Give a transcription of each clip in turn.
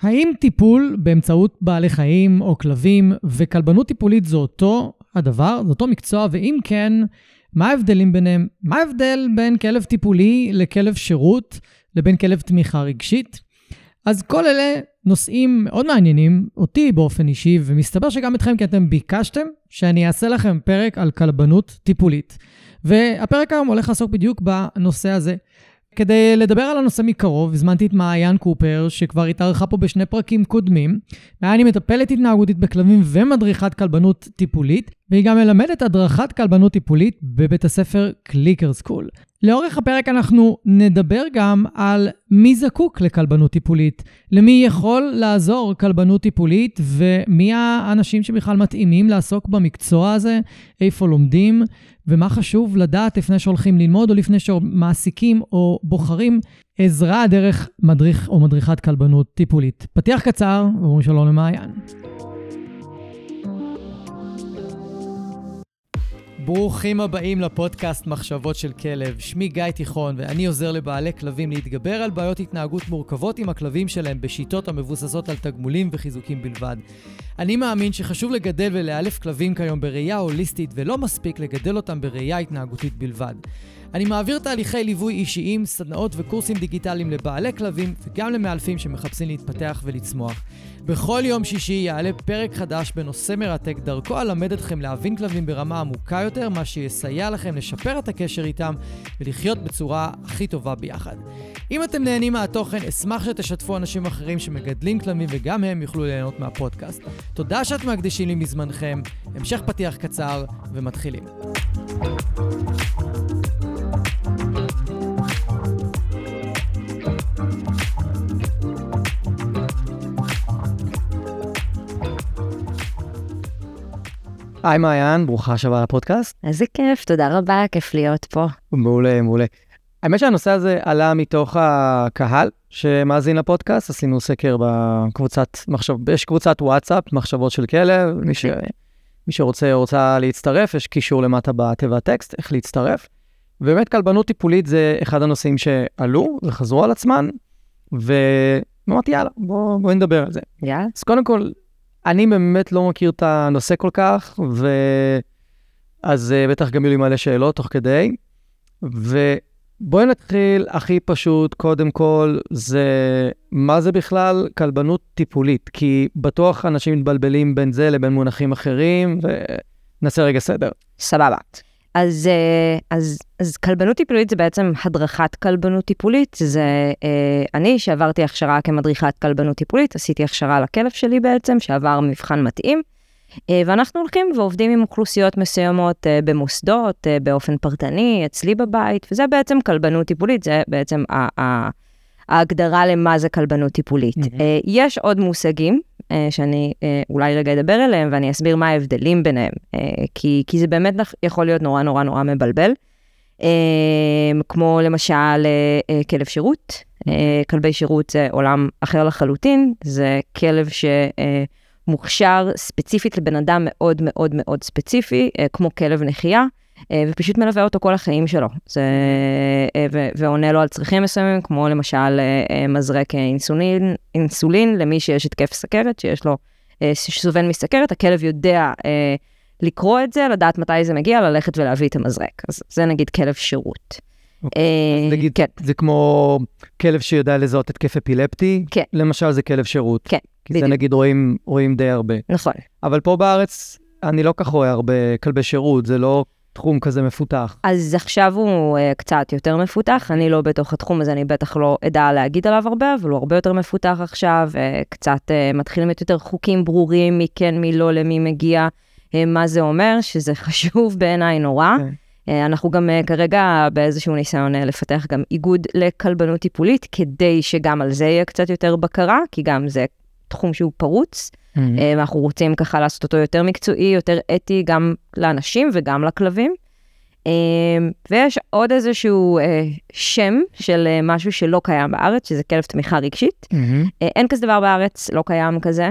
האם טיפול באמצעות בעלי חיים או כלבים וכלבנות טיפולית זה אותו הדבר, זה אותו מקצוע, ואם כן, מה ההבדלים ביניהם? מה ההבדל בין כלב טיפולי לכלב שירות לבין כלב תמיכה רגשית? אז כל אלה נושאים מאוד מעניינים אותי באופן אישי, ומסתבר שגם אתכם, כי אתם ביקשתם שאני אעשה לכם פרק על כלבנות טיפולית. והפרק היום הולך לעסוק בדיוק בנושא הזה. כדי לדבר על הנושא מקרוב, הזמנתי את מעיין קופר, שכבר התארחה פה בשני פרקים קודמים. מעיין היא מטפלת התנהגותית בכלבים ומדריכת כלבנות טיפולית, והיא גם מלמדת הדרכת כלבנות טיפולית בבית הספר קליקר סקול. לאורך הפרק אנחנו נדבר גם על מי זקוק לכלבנות טיפולית, למי יכול לעזור כלבנות טיפולית ומי האנשים שבכלל מתאימים לעסוק במקצוע הזה, איפה לומדים ומה חשוב לדעת לפני שהולכים ללמוד או לפני שמעסיקים או בוחרים עזרה דרך מדריך או מדריכת כלבנות טיפולית. פתיח קצר, ואומרים שלום למעיין. ברוכים הבאים לפודקאסט מחשבות של כלב. שמי גיא תיכון, ואני עוזר לבעלי כלבים להתגבר על בעיות התנהגות מורכבות עם הכלבים שלהם בשיטות המבוססות על תגמולים וחיזוקים בלבד. אני מאמין שחשוב לגדל ולאלף כלבים כיום בראייה הוליסטית, ולא מספיק לגדל אותם בראייה התנהגותית בלבד. אני מעביר תהליכי ליווי אישיים, סדנאות וקורסים דיגיטליים לבעלי כלבים וגם למאלפים שמחפשים להתפתח ולצמוח. בכל יום שישי יעלה פרק חדש בנושא מרתק, דרכו אלמד אתכם להבין כלבים ברמה עמוקה יותר, מה שיסייע לכם לשפר את הקשר איתם ולחיות בצורה הכי טובה ביחד. אם אתם נהנים מהתוכן, אשמח שתשתפו אנשים אחרים שמגדלים כלבים וגם הם יוכלו ליהנות מהפודקאסט. תודה שאתם מקדישים לי מזמנכם, המשך פתיח קצר ומתחילים. היי מעיין, ברוכה שבה לפודקאסט. איזה כיף, תודה רבה, כיף להיות פה. מעולה, מעולה. האמת שהנושא הזה עלה מתוך הקהל שמאזין לפודקאסט, עשינו סקר בקבוצת מחשב, יש קבוצת וואטסאפ, מחשבות של כלב, מי, ש... מי שרוצה או רוצה להצטרף, יש קישור למטה בתיבת טקסט, איך להצטרף. ובאמת כלבנות טיפולית זה אחד הנושאים שעלו וחזרו על עצמן, ואמרתי יאללה, בואו בוא נדבר על זה. יאללה. אז קודם כל, אני באמת לא מכיר את הנושא כל כך, ו... אז uh, בטח גם יהיו לי מלא שאלות תוך כדי. ובואי נתחיל הכי פשוט, קודם כל, זה מה זה בכלל כלבנות טיפולית? כי בטוח אנשים מתבלבלים בין זה לבין מונחים אחרים, ונעשה רגע סדר. סבבה. אז, אה, אז, אז כלבנות טיפולית זה בעצם הדרכת כלבנות טיפולית. זה אה, אני שעברתי הכשרה כמדריכת כלבנות טיפולית, עשיתי הכשרה לכלב שלי בעצם, שעבר מבחן מתאים. אה, ואנחנו הולכים ועובדים עם אוכלוסיות מסוימות במוסדות, באופן פרטני, אצלי בבית, וזה בעצם כלבנות טיפולית, זה בעצם ה... ההגדרה למה זה כלבנות טיפולית. Mm-hmm. יש עוד מושגים uh, שאני uh, אולי רגע אדבר עליהם ואני אסביר מה ההבדלים ביניהם, uh, כי, כי זה באמת יכול להיות נורא נורא נורא מבלבל. Uh, כמו למשל uh, כלב שירות, uh, כלבי שירות זה עולם אחר לחלוטין, זה כלב שמוכשר ספציפית לבן אדם מאוד מאוד מאוד ספציפי, כמו כלב נחייה. אה, ופשוט מלווה אותו כל החיים שלו. זה, אה, ו, ועונה לו על צרכים מסוימים, כמו למשל אה, מזרק אינסולין, אינסולין למי שיש התקף סכרת, שיש לו, שסובל מסכרת, הכלב יודע לקרוא את זה, לדעת מתי זה מגיע, ללכת ולהביא את המזרק. אז זה נגיד כלב שירות. אוקיי. אז נגיד, כן. זה כמו כלב שיודע לזהות התקף אפילפטי, כן. למשל זה כלב שירות. כן, כי בדיוק. זה נגיד רואים, רואים די הרבה. נכון. אבל פה בארץ אני לא כך רואה הרבה כלבי שירות, זה לא תחום כזה מפותח? אז עכשיו הוא uh, קצת יותר מפותח, אני לא בתוך התחום הזה, אני בטח לא אדע להגיד עליו הרבה, אבל הוא הרבה יותר מפותח עכשיו, uh, קצת uh, מתחילים להיות יותר חוקים ברורים, מי כן, מי לא, למי מגיע, uh, מה זה אומר, שזה חשוב בעיניי נורא. Okay. כן. Uh, אנחנו גם uh, כרגע באיזשהו ניסיון uh, לפתח גם איגוד לכלבנות טיפולית, כדי שגם על זה יהיה קצת יותר בקרה, כי גם זה תחום שהוא פרוץ. Mm-hmm. אנחנו רוצים ככה לעשות אותו יותר מקצועי, יותר אתי, גם לאנשים וגם לכלבים. אה, ויש עוד איזשהו אה, שם של משהו שלא קיים בארץ, שזה כלב תמיכה רגשית. Mm-hmm. אין כזה דבר בארץ, לא קיים כזה,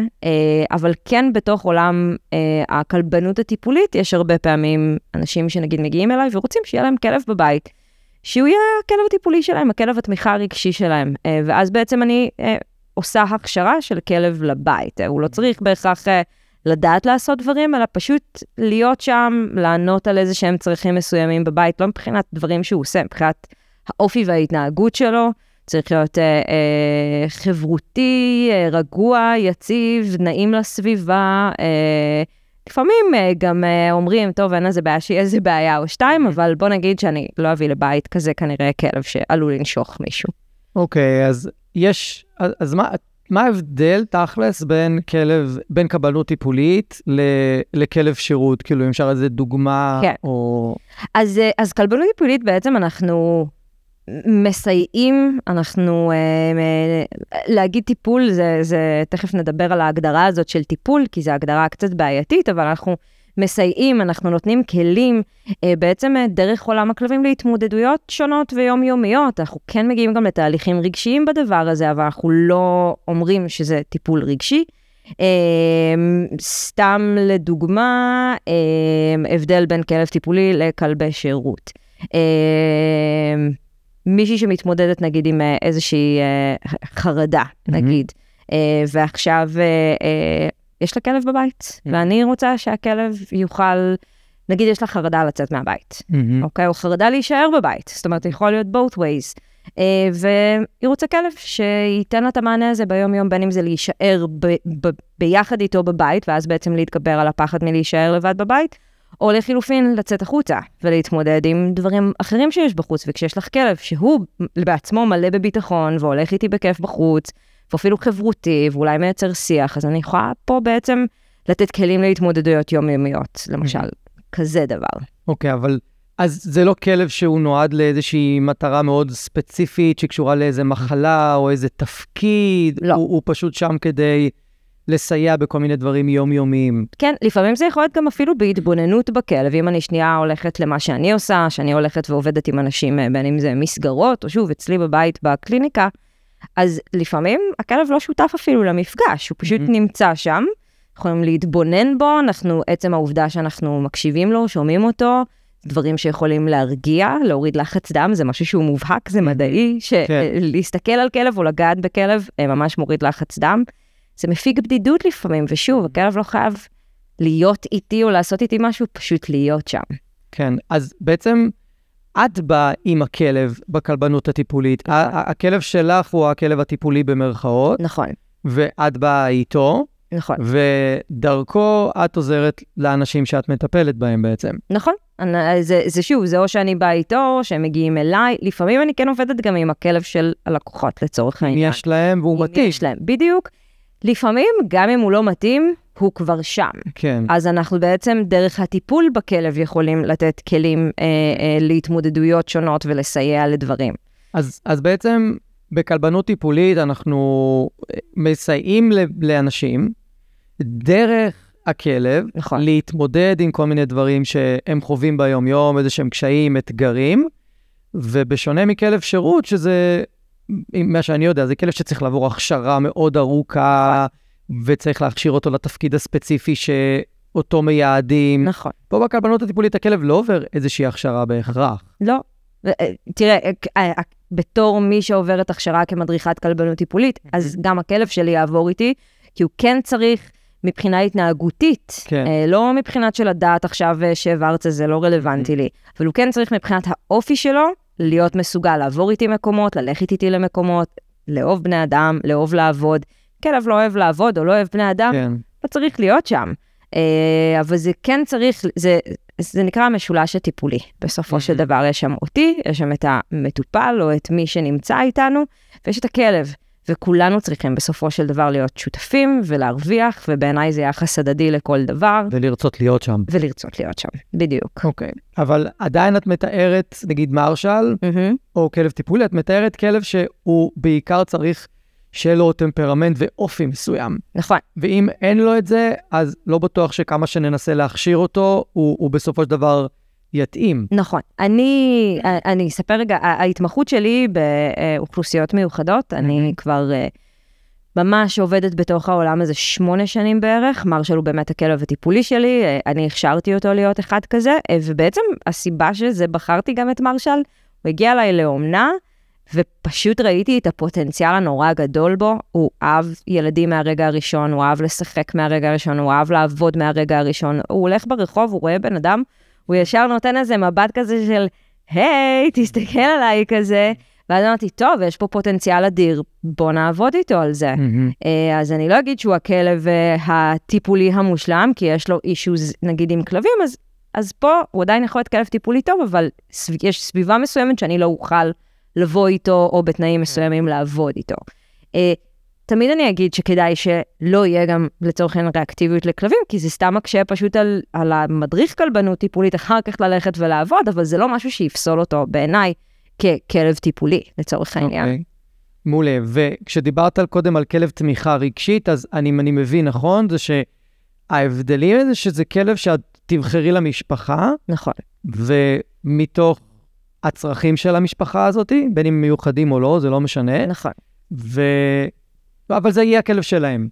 אבל כן בתוך עולם הכלבנות הטיפולית, יש הרבה פעמים אנשים שנגיד מגיעים אליי ורוצים שיהיה להם כלב בבית, שהוא יהיה הכלב הטיפולי שלהם, הכלב התמיכה הרגשי שלהם. ואז בעצם אני עושה הכשרה של כלב לבית. הוא לא צריך בהכרח אה, לדעת לעשות דברים, אלא פשוט להיות שם, לענות על איזה שהם צרכים מסוימים בבית, לא מבחינת דברים שהוא עושה, מבחינת האופי וההתנהגות שלו. צריך להיות אה, אה, חברותי, אה, רגוע, יציב, נעים לסביבה. אה, לפעמים אה, גם אה, אומרים, טוב, אין איזה בעיה שיהיה איזה בעיה או שתיים, אבל בוא נגיד שאני לא אביא לבית כזה כנראה כלב שעלול לנשוך מישהו. אוקיי, okay, אז יש, אז, מה, מה ההבדל תכלס בין כלב, בין קבלות טיפולית ל, לכלב שירות? כאילו, אם אפשר איזה דוגמה, כן. או... אז, אז כלבנות טיפולית בעצם אנחנו מסייעים, אנחנו, אה, אה, להגיד טיפול, זה, זה, תכף נדבר על ההגדרה הזאת של טיפול, כי זו הגדרה קצת בעייתית, אבל אנחנו מסייעים, אנחנו נותנים כלים, אה, בעצם אה, דרך עולם הכלבים להתמודדויות שונות ויומיומיות. אנחנו כן מגיעים גם לתהליכים רגשיים בדבר הזה, אבל אנחנו לא אומרים שזה טיפול רגשי. אה, סתם לדוגמה, אה, הבדל בין כלב טיפולי לכלבי שירות. אה, מישהי שמתמודדת נגיד עם אה, איזושהי אה, חרדה, נגיד, אה, ועכשיו יש לה כלב בבית, ואני רוצה שהכלב יוכל, נגיד יש לה חרדה לצאת מהבית, אוקיי? או חרדה להישאר בבית, זאת אומרת, יכול להיות both ways. והיא רוצה כלב שייתן לה את המענה הזה ביום-יום, בין אם זה להישאר ב- ב- ביחד איתו בבית, ואז בעצם להתגבר על הפחד מלהישאר לבד בבית, או לחילופין, לצאת החוצה ולהתמודד עם דברים אחרים שיש בחוץ, וכשיש לך כלב שהוא בעצמו מלא בביטחון והולך איתי בכיף בחוץ, ואפילו חברותי, ואולי מייצר שיח, אז אני יכולה פה בעצם לתת כלים להתמודדויות יומיומיות, למשל, mm-hmm. כזה דבר. אוקיי, okay, אבל אז זה לא כלב שהוא נועד לאיזושהי מטרה מאוד ספציפית שקשורה לאיזה מחלה או איזה תפקיד, לא. הוא, הוא פשוט שם כדי... לסייע בכל מיני דברים יומיומיים. כן, לפעמים זה יכול להיות גם אפילו בהתבוננות בכלב. אם אני שנייה הולכת למה שאני עושה, שאני הולכת ועובדת עם אנשים, אה, בין אם זה מסגרות, או שוב, אצלי בבית בקליניקה, אז לפעמים הכלב לא שותף אפילו למפגש, הוא פשוט. נמצא שם, יכולים להתבונן בו, אנחנו, עצם העובדה שאנחנו מקשיבים לו, שומעים אותו, דברים שיכולים להרגיע, להוריד לחץ דם, זה משהו שהוא מובהק, זה מדעי, שלהסתכל כן. על כלב או לגעת בכלב אה, ממש מוריד לחץ דם. זה מפיג בדידות לפעמים, ושוב, הכלב לא חייב להיות איתי או לעשות איתי משהו, פשוט להיות שם. כן, אז בעצם את באה עם הכלב בכלבנות הטיפולית. הכלב שלך הוא הכלב הטיפולי במרכאות. נכון. ואת באה איתו. נכון. ודרכו את עוזרת לאנשים שאת מטפלת בהם בעצם. נכון. אני, זה, זה שוב, זה או שאני באה איתו, או שהם מגיעים אליי. לפעמים אני כן עובדת גם עם הכלב של הלקוחות, לצורך העניין. אם יש להם והוא מתאים. אם יש להם, בדיוק. לפעמים, גם אם הוא לא מתאים, הוא כבר שם. כן. אז אנחנו בעצם, דרך הטיפול בכלב, יכולים לתת כלים אה, אה, להתמודדויות שונות ולסייע לדברים. אז, אז בעצם, בכלבנות טיפולית אנחנו אה, מסייעים לאנשים דרך הכלב, נכון. להתמודד עם כל מיני דברים שהם חווים ביום-יום, איזה שהם קשיים, אתגרים, ובשונה מכלב שירות, שזה מה שאני יודע, זה כלב שצריך לעבור הכשרה מאוד ארוכה, וצריך להכשיר אותו לתפקיד הספציפי שאותו מייעדים. נכון. פה בכלבנות הטיפולית הכלב לא עובר איזושהי הכשרה בהכרח. לא. אה, תראה, אה, אה, בתור מי שעוברת הכשרה כמדריכת כלבנות טיפולית, אז גם הכלב שלי יעבור איתי, כי הוא כן צריך מבחינה התנהגותית, כן. לא מבחינת של הדעת עכשיו שהעברת, זה לא רלוונטי לי, אבל הוא כן צריך מבחינת האופי שלו, להיות מסוגל לעבור איתי מקומות, ללכת איתי למקומות, לאהוב בני אדם, לאהוב לעבוד. כלב לא אוהב לעבוד או לא אוהב בני אדם, כן. לא צריך להיות שם. Uh, אבל זה כן צריך, זה, זה נקרא המשולש הטיפולי. בסופו של דבר יש שם אותי, יש שם את המטופל או את מי שנמצא איתנו, ויש את הכלב. וכולנו צריכים בסופו של דבר להיות שותפים ולהרוויח, ובעיניי זה יחס הדדי לכל דבר. ולרצות להיות שם. ולרצות להיות שם, בדיוק. אוקיי. Okay. אבל עדיין את מתארת, נגיד מרשל, mm-hmm. או כלב טיפולי, את מתארת כלב שהוא בעיקר צריך שיהיה לו טמפרמנט ואופי מסוים. נכון. ואם אין לו את זה, אז לא בטוח שכמה שננסה להכשיר אותו, הוא, הוא בסופו של דבר... יתאים. נכון. אני, אני אספר רגע, ההתמחות שלי באוכלוסיות מיוחדות, אני כבר אה, ממש עובדת בתוך העולם הזה שמונה שנים בערך. מרשל הוא באמת הכלב הטיפולי שלי, אה, אני הכשרתי אותו להיות אחד כזה, אה, ובעצם הסיבה שזה, בחרתי גם את מרשל, הוא הגיע אליי לאומנה, ופשוט ראיתי את הפוטנציאל הנורא גדול בו. הוא אהב ילדים מהרגע הראשון, הוא אהב לשחק מהרגע הראשון, הוא אהב לעבוד מהרגע הראשון. הוא הולך ברחוב, הוא רואה בן אדם, הוא ישר נותן איזה מבט כזה של, היי, תסתכל עליי כזה. ואז אמרתי, טוב, יש פה פוטנציאל אדיר, בוא נעבוד איתו על זה. Mm-hmm. אז אני לא אגיד שהוא הכלב אה, הטיפולי המושלם, כי יש לו אישוז, נגיד, עם כלבים, אז, אז פה הוא עדיין יכול להיות כלב טיפולי טוב, אבל יש סביבה מסוימת שאני לא אוכל לבוא איתו, או בתנאים מסוימים לעבוד איתו. אה, תמיד אני אגיד שכדאי שלא יהיה גם לצורך העניין ריאקטיביות לכלבים, כי זה סתם מקשה פשוט על, על המדריך כלבנות טיפולית אחר כך ללכת ולעבוד, אבל זה לא משהו שיפסול אותו בעיניי ככלב טיפולי, לצורך העניין. Okay. אוקיי. מעולה. וכשדיברת קודם על כלב תמיכה רגשית, אז אני, אני מבין, נכון? זה שההבדלים זה שזה כלב שאת תבחרי למשפחה. נכון. ומתוך הצרכים של המשפחה הזאת, בין אם מיוחדים או לא, זה לא משנה. נכון. ו... אבל זה יהיה הכלב שלהם.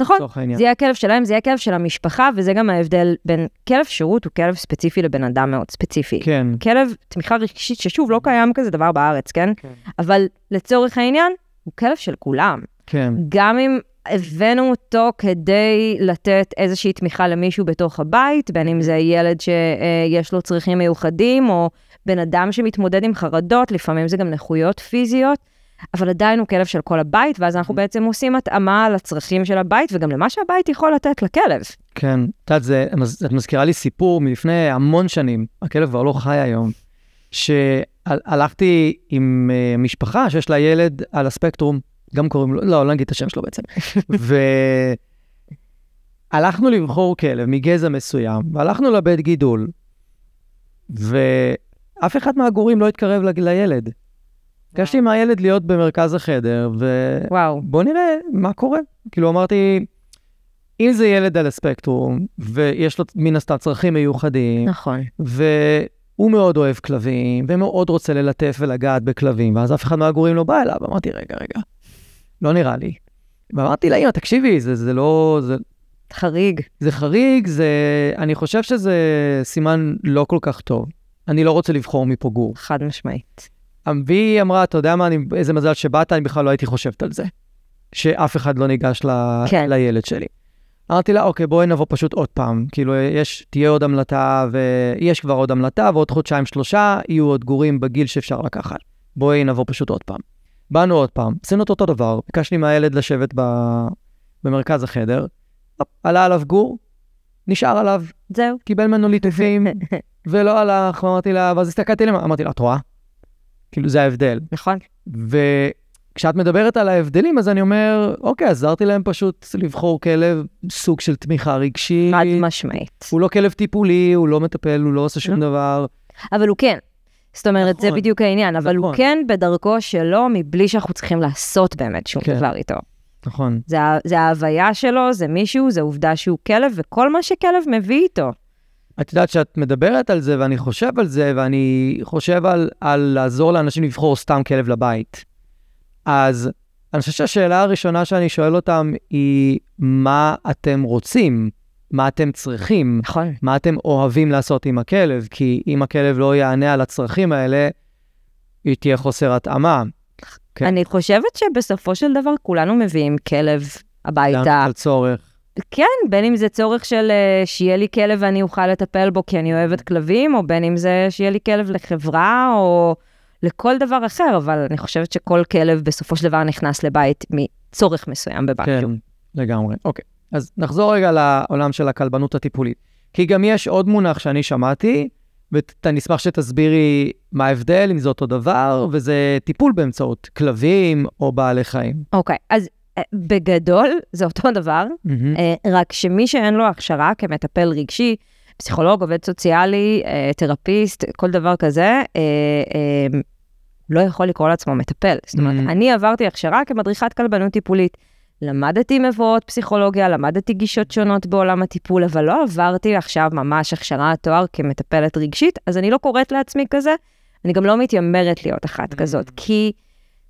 נכון, זה יהיה הכלב שלהם, זה יהיה הכלב של המשפחה, וזה גם ההבדל בין כלב שירות הוא כלב ספציפי לבן אדם מאוד ספציפי. כן. כלב תמיכה רגשית, ששוב, לא קיים כזה דבר בארץ, כן? כן. אבל לצורך העניין, הוא כלב של כולם. כן. גם אם הבאנו אותו כדי לתת איזושהי תמיכה למישהו בתוך הבית, בין אם זה ילד שיש לו צרכים מיוחדים, או בן אדם שמתמודד עם חרדות, לפעמים זה גם נכויות פיזיות. אבל עדיין הוא כלב של כל הבית, ואז אנחנו בעצם עושים התאמה לצרכים של הבית, וגם למה שהבית יכול לתת לכלב. כן, את יודעת, את מזכירה לי סיפור מלפני המון שנים, הכלב כבר לא חי היום, שהלכתי עם uh, משפחה שיש לה ילד על הספקטרום, גם קוראים לו, לא, לא נגיד את השם שלו בעצם, והלכנו לבחור כלב מגזע מסוים, והלכנו לבית גידול, ואף אחד מהגורים לא התקרב לילד. ביקשתי מהילד להיות במרכז החדר, ובוא נראה מה קורה. כאילו אמרתי, אם זה ילד על הספקטרום, ויש לו מן הסתם צרכים מיוחדים, נכון. והוא מאוד אוהב כלבים, ומאוד רוצה ללטף ולגעת בכלבים, ואז אף אחד מהגורים לא בא אליו, אמרתי, רגע, רגע, לא נראה לי. ואמרתי לאמא, תקשיבי, זה, זה לא... זה... חריג. זה חריג, זה... אני חושב שזה סימן לא כל כך טוב. אני לא רוצה לבחור מפה גור. חד משמעית. והיא אמרה, אתה יודע מה, אני, איזה מזל שבאת, אני בכלל לא הייתי חושבת על זה. שאף אחד לא ניגש ל, כן. לילד שלי. אמרתי לה, אוקיי, בואי נבוא פשוט עוד פעם. כאילו, יש, תהיה עוד המלטה, ויש כבר עוד המלטה, ועוד חודשיים-שלושה יהיו עוד גורים בגיל שאפשר לקחת. בואי נבוא פשוט עוד פעם. באנו עוד פעם, עשינו את אותו דבר, ביקשתי מהילד לשבת ב... במרכז החדר, עלה עליו גור, נשאר עליו. זהו. קיבל ממנו ליטופים, ולא הלך, אמרתי לה, ואז הסתכלתי עליהם, אמרתי לה, את רואה? כאילו, זה ההבדל. נכון. וכשאת מדברת על ההבדלים, אז אני אומר, אוקיי, עזרתי להם פשוט לבחור כלב, סוג של תמיכה רגשית. חד משמעית. הוא לא כלב טיפולי, הוא לא מטפל, הוא לא עושה שום לא. דבר. אבל הוא כן. זאת אומרת, נכון, זה בדיוק העניין, אבל נכון. הוא כן בדרכו שלו, מבלי שאנחנו צריכים לעשות באמת שום כן. דבר איתו. נכון. זה, זה ההוויה שלו, זה מישהו, זה עובדה שהוא כלב, וכל מה שכלב מביא איתו. את יודעת שאת מדברת על זה, ואני חושב על זה, ואני חושב על, על לעזור לאנשים לבחור סתם כלב לבית. אז אני חושב שהשאלה הראשונה שאני שואל אותם היא, מה אתם רוצים? מה אתם צריכים? נכון. מה אתם אוהבים לעשות עם הכלב? כי אם הכלב לא יענה על הצרכים האלה, היא תהיה חוסר התאמה. כן. אני חושבת שבסופו של דבר כולנו מביאים כלב הביתה. על צורך. כן, בין אם זה צורך של uh, שיהיה לי כלב ואני אוכל לטפל בו כי אני אוהבת כלבים, או בין אם זה שיהיה לי כלב לחברה, או לכל דבר אחר, אבל אני חושבת שכל כלב בסופו של דבר נכנס לבית מצורך מסוים בבית. כן, לגמרי. אוקיי, אז נחזור רגע לעולם של הכלבנות הטיפולית. כי גם יש עוד מונח שאני שמעתי, ואני אשמח שתסבירי מה ההבדל, אם זה אותו דבר, וזה טיפול באמצעות כלבים או בעלי חיים. אוקיי, okay, אז בגדול, זה אותו דבר, mm-hmm. רק שמי שאין לו הכשרה כמטפל רגשי, פסיכולוג, עובד סוציאלי, אה, תרפיסט, כל דבר כזה, אה, לא יכול לקרוא לעצמו מטפל. זאת אומרת, mm-hmm. אני עברתי הכשרה כמדריכת כלבנות טיפולית. למדתי מבואות פסיכולוגיה, למדתי גישות שונות בעולם הטיפול, אבל לא עברתי עכשיו ממש הכשרה תואר כמטפלת רגשית, אז אני לא קוראת לעצמי כזה, אני גם לא מתיימרת להיות אחת. כזאת, כי...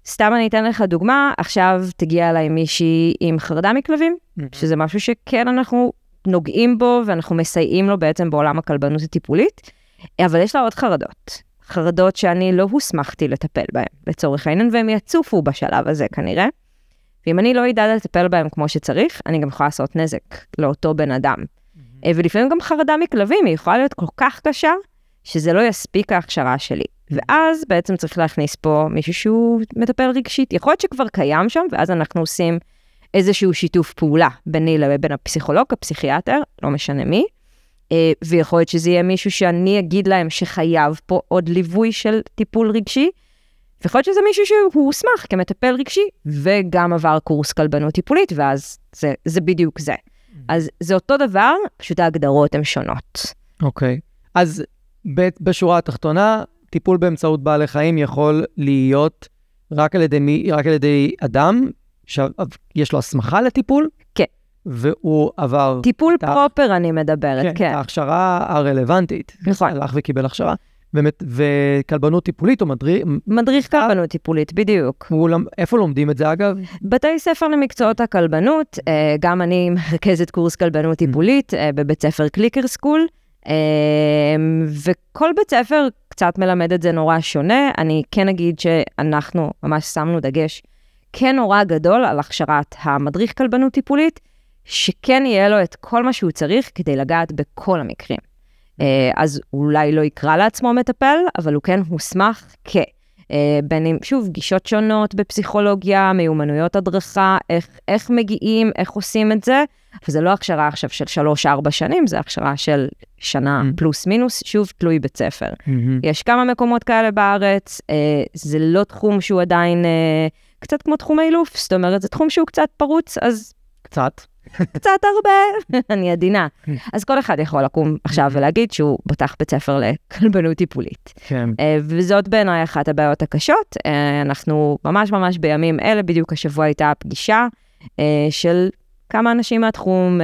סתם אני אתן לך דוגמה, עכשיו תגיע אליי מישהי עם חרדה מכלבים, mm-hmm. שזה משהו שכן אנחנו נוגעים בו ואנחנו מסייעים לו בעצם בעולם הכלבנות הטיפולית, אבל יש לה עוד חרדות. חרדות שאני לא הוסמכתי לטפל בהן, לצורך העניין, והם יצופו בשלב הזה כנראה. ואם אני לא אדע לטפל בהם כמו שצריך, אני גם יכולה לעשות נזק לאותו בן אדם. Mm-hmm. ולפעמים גם חרדה מכלבים, היא יכולה להיות כל כך קשה, שזה לא יספיק ההכשרה שלי. Mm-hmm. ואז בעצם צריך להכניס פה מישהו שהוא מטפל רגשית. יכול להיות שכבר קיים שם, ואז אנחנו עושים איזשהו שיתוף פעולה ביני לבין הפסיכולוג, הפסיכיאטר, לא משנה מי. אה, ויכול להיות שזה יהיה מישהו שאני אגיד להם שחייב פה עוד ליווי של טיפול רגשי. ויכול להיות שזה מישהו שהוא הוסמך כמטפל רגשי, וגם עבר קורס כלבנות טיפולית, ואז זה, זה בדיוק זה. Mm-hmm. אז זה אותו דבר, פשוט ההגדרות הן שונות. אוקיי. Okay. אז בשורה התחתונה, טיפול באמצעות בעלי חיים יכול להיות רק על ידי, מי, רק על ידי אדם שיש לו הסמכה לטיפול? כן. והוא עבר... טיפול פרופר אני מדברת, כן. כן, ההכשרה הרלוונטית. נכון. הלך וקיבל הכשרה. באמת, וכלבנות טיפולית או מדריך? מדריך כלבנות טיפולית, בדיוק. איפה לומדים את זה אגב? בתי ספר למקצועות הכלבנות, אה, גם אני מרכזת קורס כלבנות טיפולית אה, בבית ספר קליקר סקול, אה, וכל בית ספר קצת מלמד את זה נורא שונה. אני כן אגיד שאנחנו ממש שמנו דגש כן נורא גדול על הכשרת המדריך כלבנות טיפולית, שכן יהיה לו את כל מה שהוא צריך כדי לגעת בכל המקרים. אה, אז אולי לא יקרא לעצמו מטפל, אבל הוא כן הוסמך כ... אה, בין אם, שוב, גישות שונות בפסיכולוגיה, מיומנויות הדרכה, איך, איך מגיעים, איך עושים את זה. וזה לא הכשרה עכשיו של שלוש-ארבע שנים, זה הכשרה של שנה mm-hmm. פלוס מינוס, שוב, תלוי בית ספר. Mm-hmm. יש כמה מקומות כאלה בארץ, אה, זה לא תחום שהוא עדיין אה, קצת כמו תחום האילוף, זאת אומרת, זה תחום שהוא קצת פרוץ, אז... קצת. קצת הרבה, אני עדינה. אז כל אחד יכול לקום עכשיו ולהגיד שהוא פותח בית ספר לכלבנות טיפולית. כן. אה, וזאת בעיניי אחת הבעיות הקשות. אה, אנחנו ממש ממש בימים אלה, בדיוק השבוע הייתה פגישה אה, של כמה אנשים מהתחום,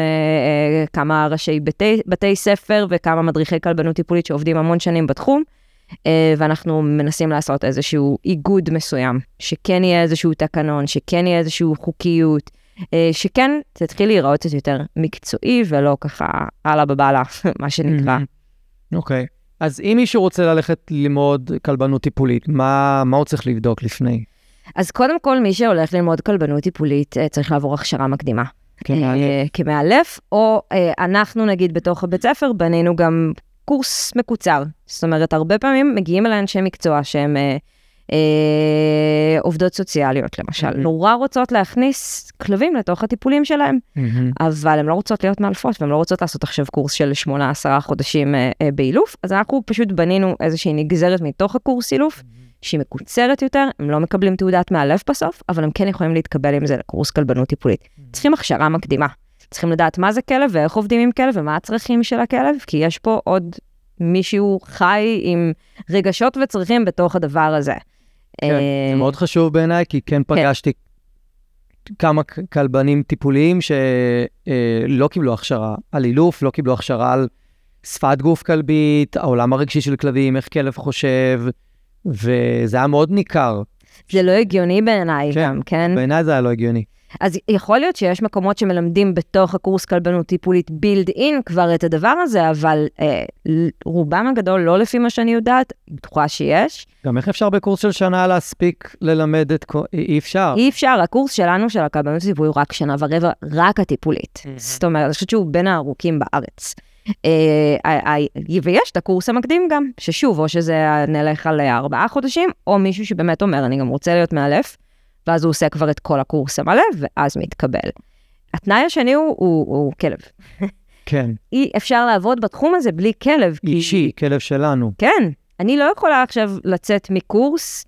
כמה ראשי בתי, בתי ספר וכמה מדריכי כלבנות טיפולית שעובדים המון שנים בתחום. ואנחנו מנסים לעשות איזשהו איגוד מסוים, שכן יהיה איזשהו תקנון, שכן יהיה איזשהו חוקיות. אה, שכן, זה התחיל להיראות קצת יותר מקצועי ולא ככה הלאה בבאללה, מה שנקרא. אוקיי. Okay. אז אם מישהו רוצה ללכת ללמוד כלבנות טיפולית, מה, מה הוא צריך לבדוק לפני? אז קודם כל, מי שהולך ללמוד כלבנות טיפולית אה, צריך לעבור הכשרה מקדימה. כמאלף, או אנחנו נגיד בתוך הבית ספר בנינו גם קורס מקוצר. זאת אומרת, הרבה פעמים מגיעים אליי אנשי מקצוע שהם אה, עובדות סוציאליות למשל, mm-hmm. נורא רוצות להכניס כלבים לתוך הטיפולים שלהם, mm-hmm. אבל הן לא רוצות להיות מאלפות והן לא רוצות לעשות עכשיו קורס של 8-10 חודשים אה, אה, באילוף, אז אנחנו פשוט בנינו איזושהי נגזרת מתוך הקורס אילוף, mm-hmm. שהיא מקוצרת יותר, הם לא מקבלים תעודת מאלף בסוף, אבל הם כן יכולים להתקבל עם זה לקורס כלבנות טיפולית. Mm-hmm. צריכים הכשרה מקדימה, צריכים לדעת מה זה כלב ואיך עובדים עם כלב ומה הצרכים של הכלב, כי יש פה עוד מישהו חי עם רגשות וצרכים בתוך הדבר הזה. כן, זה אה, מאוד חשוב בעיניי, כי כן, כן. פגשתי כמה כלבנים טיפוליים שלא קיבלו הכשרה על אילוף, לא קיבלו הכשרה על שפת גוף כלבית, העולם הרגשי של כלבים, איך כלב חושב, וזה היה מאוד ניכר. זה לא הגיוני בעיניי כן, גם, כן? בעיניי זה היה לא הגיוני. אז יכול להיות שיש מקומות שמלמדים בתוך הקורס כלבנות טיפולית בילד אין כבר את הדבר הזה, אבל אה, רובם הגדול, לא לפי מה שאני יודעת, בטוחה שיש. גם איך אפשר בקורס של שנה להספיק ללמד את כל... אי אפשר. אי אפשר, הקורס שלנו של הכלבנות טיפולית הוא רק שנה ורבע, רק הטיפולית. Mm-hmm. זאת אומרת, אני חושבת שהוא בין הארוכים בארץ. אה, ויש את הקורס המקדים גם, ששוב, או שזה נלך על ארבעה חודשים, או מישהו שבאמת אומר, אני גם רוצה להיות מאלף. ואז הוא עושה כבר את כל הקורס המלא, ואז מתקבל. התנאי השני הוא, הוא, הוא כלב. כן. אי אפשר לעבוד בתחום הזה בלי כלב. אישי, כי... כלב שלנו. כן. אני לא יכולה עכשיו לצאת מקורס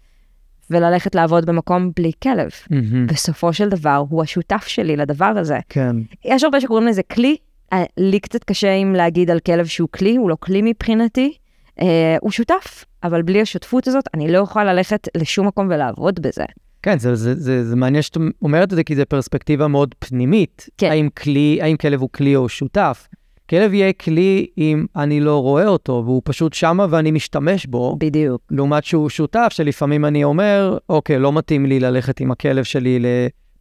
וללכת לעבוד במקום בלי כלב. Mm-hmm. בסופו של דבר, הוא השותף שלי לדבר הזה. כן. יש הרבה שקוראים לזה כלי. אה, לי קצת קשה עם להגיד על כלב שהוא כלי, הוא לא כלי מבחינתי. אה, הוא שותף, אבל בלי השותפות הזאת, אני לא יכולה ללכת לשום מקום ולעבוד בזה. כן, זה, זה, זה, זה מעניין שאת אומרת את זה, כי זו פרספקטיבה מאוד פנימית. כן. האם, כלי, האם כלב הוא כלי או שותף? כלב יהיה כלי אם אני לא רואה אותו, והוא פשוט שמה ואני משתמש בו. בדיוק. לעומת שהוא שותף, שלפעמים אני אומר, אוקיי, לא מתאים לי ללכת עם הכלב שלי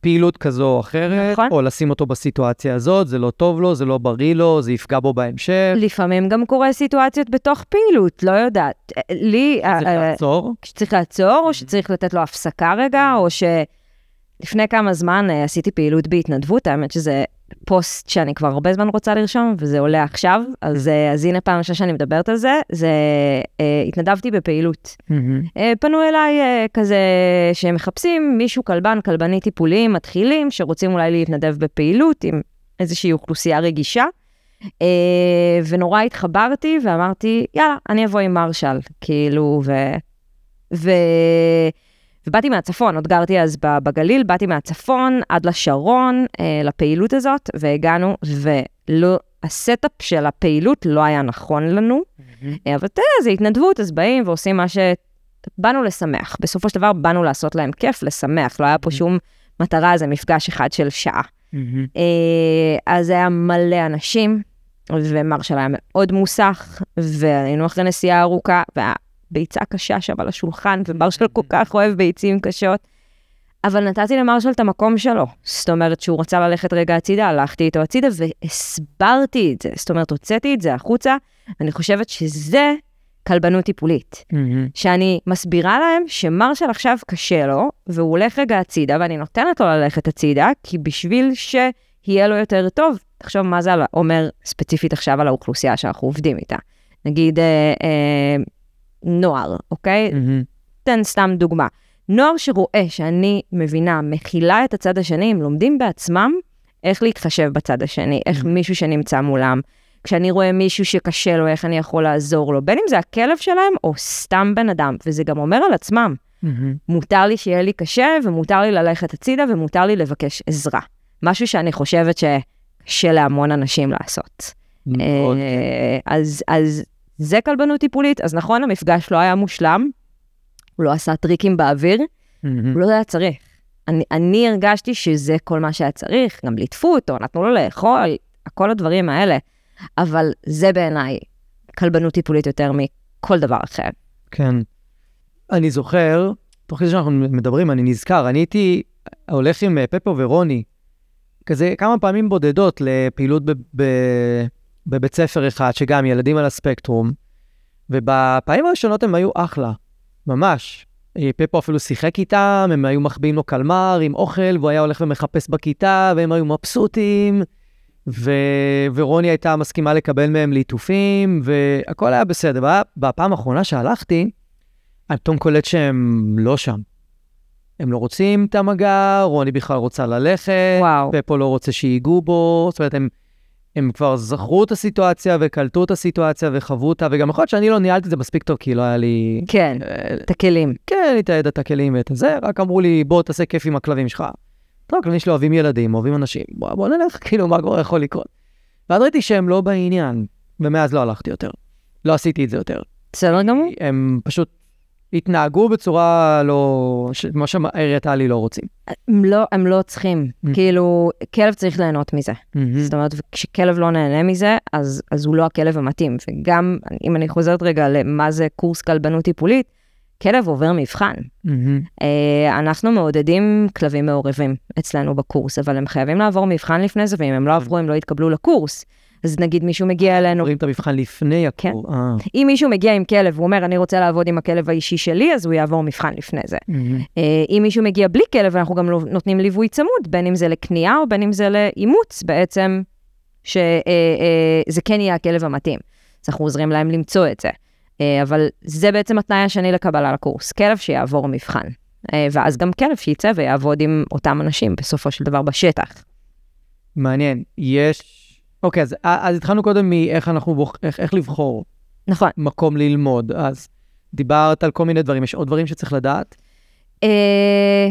פעילות כזו או אחרת, נכון. או לשים אותו בסיטואציה הזאת, זה לא טוב לו, זה לא בריא לו, זה יפגע בו בהמשך. לפעמים גם קורה סיטואציות בתוך פעילות, לא יודעת. אה, לי... צריך אה, אה, לעצור. שצריך לעצור, או שצריך לתת לו הפסקה רגע, או שלפני כמה זמן אה, עשיתי פעילות בהתנדבות, האמת שזה פוסט שאני כבר הרבה זמן רוצה לרשום, וזה עולה עכשיו, אז, אה, אז הנה פעם ראשונה שאני מדברת על זה, זה אה, התנדבתי בפעילות. מהמם. אה, פנו אליי אה, כזה שהם מחפשים מישהו כלבן, כלבני טיפוליים מתחילים, שרוצים אולי להתנדב בפעילות עם איזושהי אוכלוסייה רגישה. אה, ונורא התחברתי ואמרתי, יאללה, אני אבוא עם מרשל, כאילו, ו... ו... ובאתי מהצפון, עוד גרתי אז בגליל, באתי מהצפון עד לשרון, אה, לפעילות הזאת, והגענו, ולא, ה setup של הפעילות לא היה נכון לנו, אה, אבל אתה יודע, זה התנדבות, אז באים ועושים מה ש... באנו לשמח. בסופו של דבר באנו לעשות להם כיף, לשמח, לא היה פה שום מטרה, זה מפגש אחד של שעה. מהמם. אה, אז היה מלא אנשים, ומרשל היה מאוד מוסך, והיינו אחרי נסיעה ארוכה, והיה ביצה קשה שם על השולחן, ומרשל כל כך אוהב ביצים קשות. אבל נתתי למרשל את המקום שלו. זאת אומרת, שהוא רצה ללכת רגע הצידה, הלכתי איתו הצידה והסברתי את זה. זאת אומרת, הוצאתי את זה החוצה, ואני חושבת שזה כלבנות טיפולית. מהמם. שאני מסבירה להם שמרשל עכשיו קשה לו, והוא הולך רגע הצידה, ואני נותנת לו ללכת הצידה, כי בשביל שיהיה לו יותר טוב, תחשוב מה זה אומר ספציפית עכשיו על האוכלוסייה שאנחנו עובדים איתה. נגיד אה, אה, נוער, אוקיי? מהמם. תן סתם דוגמה. נוער שרואה שאני מבינה, מכילה את הצד השני, הם לומדים בעצמם איך להתחשב בצד השני, איך מישהו שנמצא מולם. כשאני רואה מישהו שקשה לו, איך אני יכול לעזור לו, בין אם זה הכלב שלהם או סתם בן אדם, וזה גם אומר על עצמם, מהמם. מותר לי שיהיה לי קשה, ומותר לי ללכת הצידה, ומותר לי לבקש עזרה. משהו שאני חושבת שקשה להמון אנשים לעשות. מאוד. אה, אז, אז זה כלבנות טיפולית, אז נכון, המפגש לא היה מושלם, הוא לא עשה טריקים באוויר. הוא לא היה צריך. אני, אני הרגשתי שזה כל מה שהיה צריך, גם ליטפו אותו, נתנו לו לאכול, כל הדברים האלה. אבל זה בעיניי כלבנות טיפולית יותר מכל דבר אחר. כן. אני זוכר, תוך כדי שאנחנו מדברים, אני נזכר, אני הייתי הולך עם אה, פפו ורוני, כזה כמה פעמים בודדות לפעילות ב- ב- בבית ספר אחד, שגם ילדים על הספקטרום, ובפעמים הראשונות הם היו אחלה, ממש. פפו אפילו שיחק איתם, הם היו מחביאים לו קלמר עם אוכל, והוא היה הולך ומחפש בכיתה, והם היו מבסוטים, ו... ורוני הייתה מסכימה לקבל מהם ליטופים, והכל היה בסדר. בפעם האחרונה שהלכתי, אני פתאום קולט שהם לא שם. הם לא רוצים את המגע, רוני בכלל רוצה ללכת, וואו. פפו לא רוצה שיגעו בו, זאת אומרת, הם, הם כבר זכרו את הסיטואציה וקלטו את הסיטואציה וחוו אותה, וגם יכול להיות שאני לא ניהלתי את זה מספיק טוב, כי לא היה לי... כן, אה, את הכלים. כן, את הידע, את הכלים ואת הזה, רק אמרו לי, בוא תעשה כיף עם הכלבים שלך. טוב, הכלבים שלי אוהבים ילדים, אוהבים אנשים, בוא, בוא נלך, כאילו, מה כבר יכול לקרות? ואז ראיתי שהם לא בעניין, ומאז לא הלכתי יותר. לא עשיתי את זה יותר. בסדר גמור. הם פשוט התנהגו בצורה לא... מה שהראית לי לא רוצים. הם לא, הם לא צריכים. Mm. כאילו, כלב צריך ליהנות מזה. זאת אומרת, כשכלב לא נהנה מזה, אז, אז הוא לא הכלב המתאים. וגם, אם אני חוזרת רגע למה זה קורס כלבנות טיפולית, כלב עובר מבחן. מהמם. אה, אנחנו מעודדים כלבים מעורבים אצלנו בקורס, אבל הם חייבים לעבור מבחן לפני זה, ואם הם לא עברו, הם לא יתקבלו לקורס. אז נגיד מישהו מגיע אלינו, רואים את המבחן לפני כן. הקור. אה. אם מישהו מגיע עם כלב, הוא אומר, אני רוצה לעבוד עם הכלב האישי שלי, אז הוא יעבור מבחן לפני זה. אה, אם מישהו מגיע בלי כלב, אנחנו גם לא- נותנים ליווי צמוד, בין אם זה לקנייה או בין אם זה לאימוץ בעצם, שזה כן יהיה הכלב המתאים. אז אנחנו עוזרים להם למצוא את זה. אה, אבל זה בעצם התנאי השני לקבלה לקורס, כלב שיעבור מבחן. אה, ואז גם כלב שיצא ויעבוד עם אותם אנשים בסופו של דבר בשטח. מעניין. יש... אוקיי, אז, אז התחלנו קודם מאיך אנחנו בוח... איך, איך לבחור נכון. מקום ללמוד. אז דיברת על כל מיני דברים, יש עוד דברים שצריך לדעת? אה,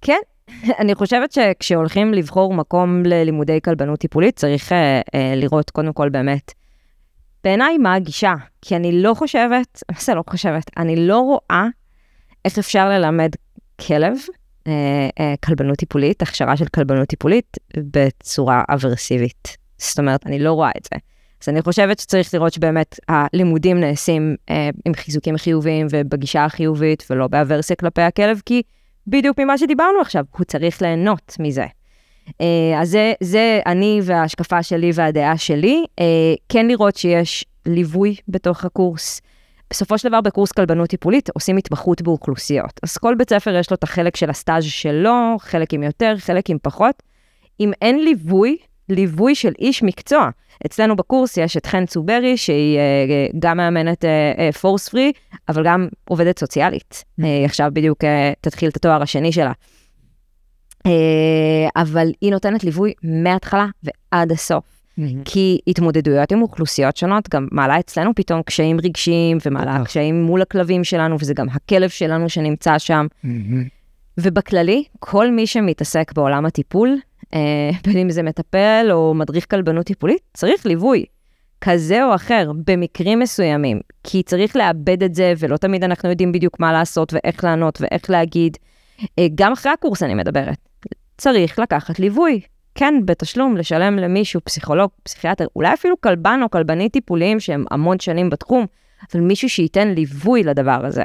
כן, אני חושבת שכשהולכים לבחור מקום ללימודי כלבנות טיפולית, צריך אה, אה, לראות קודם כל באמת, בעיניי, מה הגישה. כי אני לא חושבת, מה זה לא חושבת? אני לא רואה איך אפשר ללמד כלב, כלבנות טיפולית, הכשרה של כלבנות טיפולית, בצורה אברסיבית. זאת אומרת, אני לא רואה את זה. אז אני חושבת שצריך לראות שבאמת הלימודים נעשים אה, עם חיזוקים חיוביים ובגישה החיובית ולא באברסיה כלפי הכלב, כי בדיוק ממה שדיברנו עכשיו, הוא צריך ליהנות מזה. אה, אז זה, זה אני וההשקפה שלי והדעה שלי, אה, כן לראות שיש ליווי בתוך הקורס. בסופו של דבר בקורס כלבנות טיפולית עושים התמחות באוכלוסיות. אז כל בית ספר יש לו את החלק של הסטאז' שלו, חלק עם יותר, חלק עם פחות. אם אין ליווי, ליווי של איש מקצוע. אצלנו בקורס יש את חן צוברי, שהיא uh, גם מאמנת פורס uh, פרי, אבל גם עובדת סוציאלית. Mm-hmm. Uh, עכשיו בדיוק uh, תתחיל את התואר השני שלה. Uh, אבל היא נותנת ליווי מההתחלה ועד הסוף. כי התמודדויות עם אוכלוסיות שונות גם מעלה אצלנו פתאום קשיים רגשיים ומעלה קשיים מול הכלבים שלנו, וזה גם הכלב שלנו שנמצא שם. ובכללי, כל מי שמתעסק בעולם הטיפול, אה, בין אם זה מטפל או מדריך כלבנות טיפולית, צריך ליווי כזה או אחר במקרים מסוימים, כי צריך לאבד את זה, ולא תמיד אנחנו יודעים בדיוק מה לעשות ואיך לענות ואיך להגיד. אה, גם אחרי הקורס אני מדברת, צריך לקחת ליווי. כן, בתשלום, לשלם למישהו, פסיכולוג, פסיכיאטר, אולי אפילו כלבן או כלבנית טיפוליים שהם המון שנים בתחום, אבל מישהו שייתן ליווי לדבר הזה.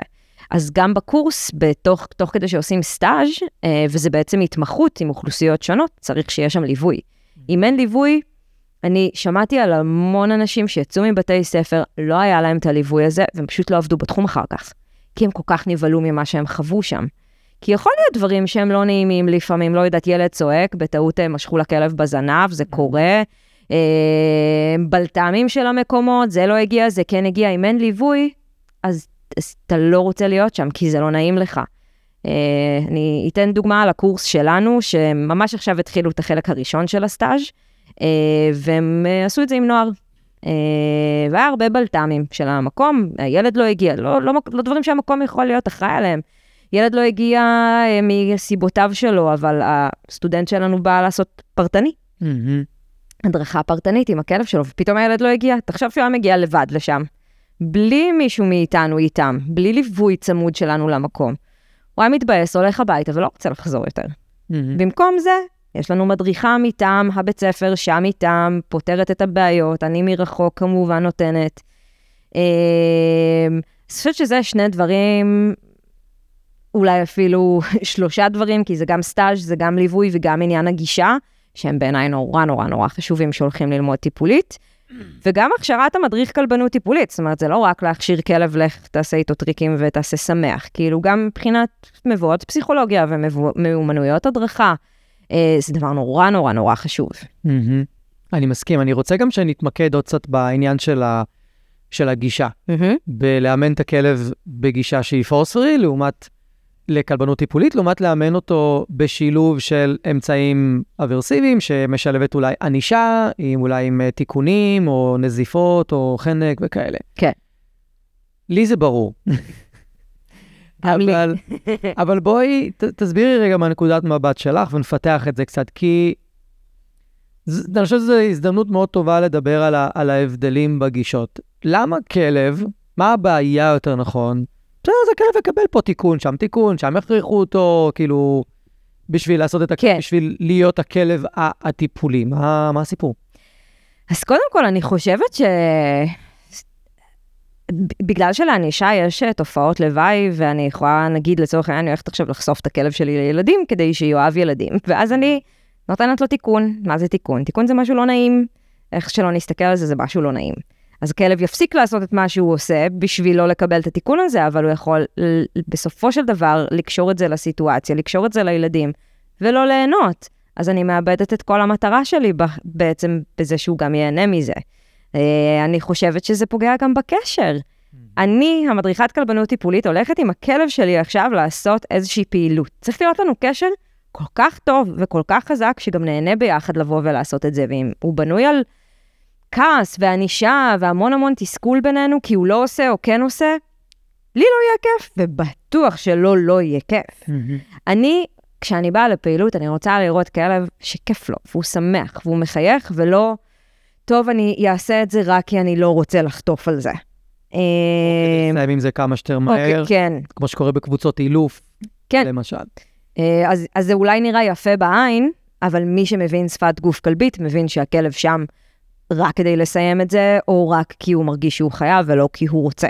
אז גם בקורס, בתוך, תוך כדי שעושים סטאז', אה, וזה בעצם התמחות עם אוכלוסיות שונות, צריך שיהיה שם ליווי. אם אין ליווי, אני שמעתי על המון אנשים שיצאו מבתי ספר, לא היה להם את הליווי הזה, והם פשוט לא עבדו בתחום אחר כך. כי הם כל כך נבהלו ממה שהם חוו שם. כי יכול להיות דברים שהם לא נעימים לפעמים, לא יודעת, ילד צועק, בטעות אה, משכו לכלב בזנב, זה קורה. אה, בלת"מים של המקומות, זה לא הגיע, זה כן הגיע, אם אין ליווי, אז אז אתה לא רוצה להיות שם, כי זה לא נעים לך. Uh, אני אתן דוגמה על הקורס שלנו, שממש עכשיו התחילו את החלק הראשון של הסטאז', והם עשו את זה עם נוער. והיה הרבה בלת"מים של המקום, הילד לא הגיע, לא, לא, לא דברים שהמקום יכול להיות אחראי עליהם. ילד לא הגיע uh, מסיבותיו שלו, אבל הסטודנט שלנו בא לעשות פרטני. Mm-hmm. הדרכה פרטנית עם הכלב שלו, ופתאום הילד לא הגיע. תחשוב שהוא היה מגיע לבד לשם. בלי מישהו מאיתנו איתם, בלי ליווי צמוד שלנו למקום. הוא היה מתבאס, הולך הביתה ולא רוצה לחזור יותר. Mm-hmm. במקום זה, יש לנו מדריכה מטעם הבית ספר, שם איתם, פותרת את הבעיות, אני מרחוק כמובן נותנת. אמ, אני חושבת שזה שני דברים, אולי אפילו שלושה דברים, כי זה גם סטאז', זה גם ליווי וגם עניין הגישה, שהם בעיניי נורא נורא נורא חשובים שהולכים ללמוד טיפולית. וגם הכשרת המדריך כלבנות טיפולית, זאת אומרת, זה לא רק להכשיר כלב, לך תעשה איתו טריקים ותעשה שמח, כאילו גם מבחינת מבואות פסיכולוגיה ומיומנויות הדרכה, אה, זה דבר נורא נורא נורא חשוב. אני מסכים, אני רוצה גם שנתמקד עוד קצת בעניין של, ה, של הגישה, בלאמן את הכלב בגישה שהיא פורסרי, לעומת לכלבנות טיפולית, לעומת לאמן אותו בשילוב של אמצעים אברסיביים, שמשלבת אולי ענישה, עם אולי עם אה, תיקונים, או נזיפות, או חנק וכאלה. כן. לי זה ברור. אבל, אבל בואי, ת, תסבירי רגע מהנקודת מבט שלך ונפתח את זה קצת, כי אני חושב שזו הזדמנות מאוד טובה לדבר על, ה, על ההבדלים בגישות. למה כלב, מה הבעיה יותר נכון, בסדר, אז הכלב יקבל פה תיקון, שם תיקון, שם יכריחו אותו, כאילו, בשביל לעשות את הכלב, כן. בשביל להיות הכלב הטיפולי. מה, מה הסיפור? אז קודם כל, אני חושבת ש... בגלל שלענישה יש אה, תופעות לוואי, ואני יכולה, נגיד, לצורך העניין, אני הולכת עכשיו לחשוף את הכלב שלי לילדים כדי שיאהב ילדים, ואז אני נותנת לו תיקון. מה זה תיקון? תיקון זה משהו לא נעים. איך שלא נסתכל על זה, זה משהו לא נעים. אז הכלב יפסיק לעשות את מה שהוא עושה בשביל לא לקבל את התיקון הזה, אבל הוא יכול בסופו של דבר לקשור את זה לסיטואציה, לקשור את זה לילדים, ולא ליהנות. אז אני מאבדת את כל המטרה שלי בעצם בזה שהוא גם ייהנה מזה. אה, אני חושבת שזה פוגע גם בקשר. אני, המדריכת כלבנות טיפולית, הולכת עם הכלב שלי עכשיו לעשות איזושהי פעילות. צריך להיות לנו קשר כל כך טוב וכל כך חזק, שגם נהנה ביחד לבוא ולעשות את זה. ואם הוא בנוי על כעס וענישה והמון המון תסכול בינינו, כי הוא לא עושה או כן עושה, לי לא יהיה כיף, ובטוח שלא לא יהיה כיף. Mm-hmm. אני, כשאני באה לפעילות, אני רוצה לראות כלב שכיף לו, והוא שמח, והוא מחייך, ולא, טוב, אני אעשה את זה רק כי אני לא רוצה לחטוף על זה. לסיים עם זה כמה שיותר מהר. אוקיי, כן. כמו שקורה בקבוצות אילוף, כן. למשל. אה, אז, אז זה אולי נראה יפה בעין, אבל מי שמבין שפת גוף כלבית, מבין שהכלב שם רק כדי לסיים את זה, או רק כי הוא מרגיש שהוא חייב ולא כי הוא רוצה.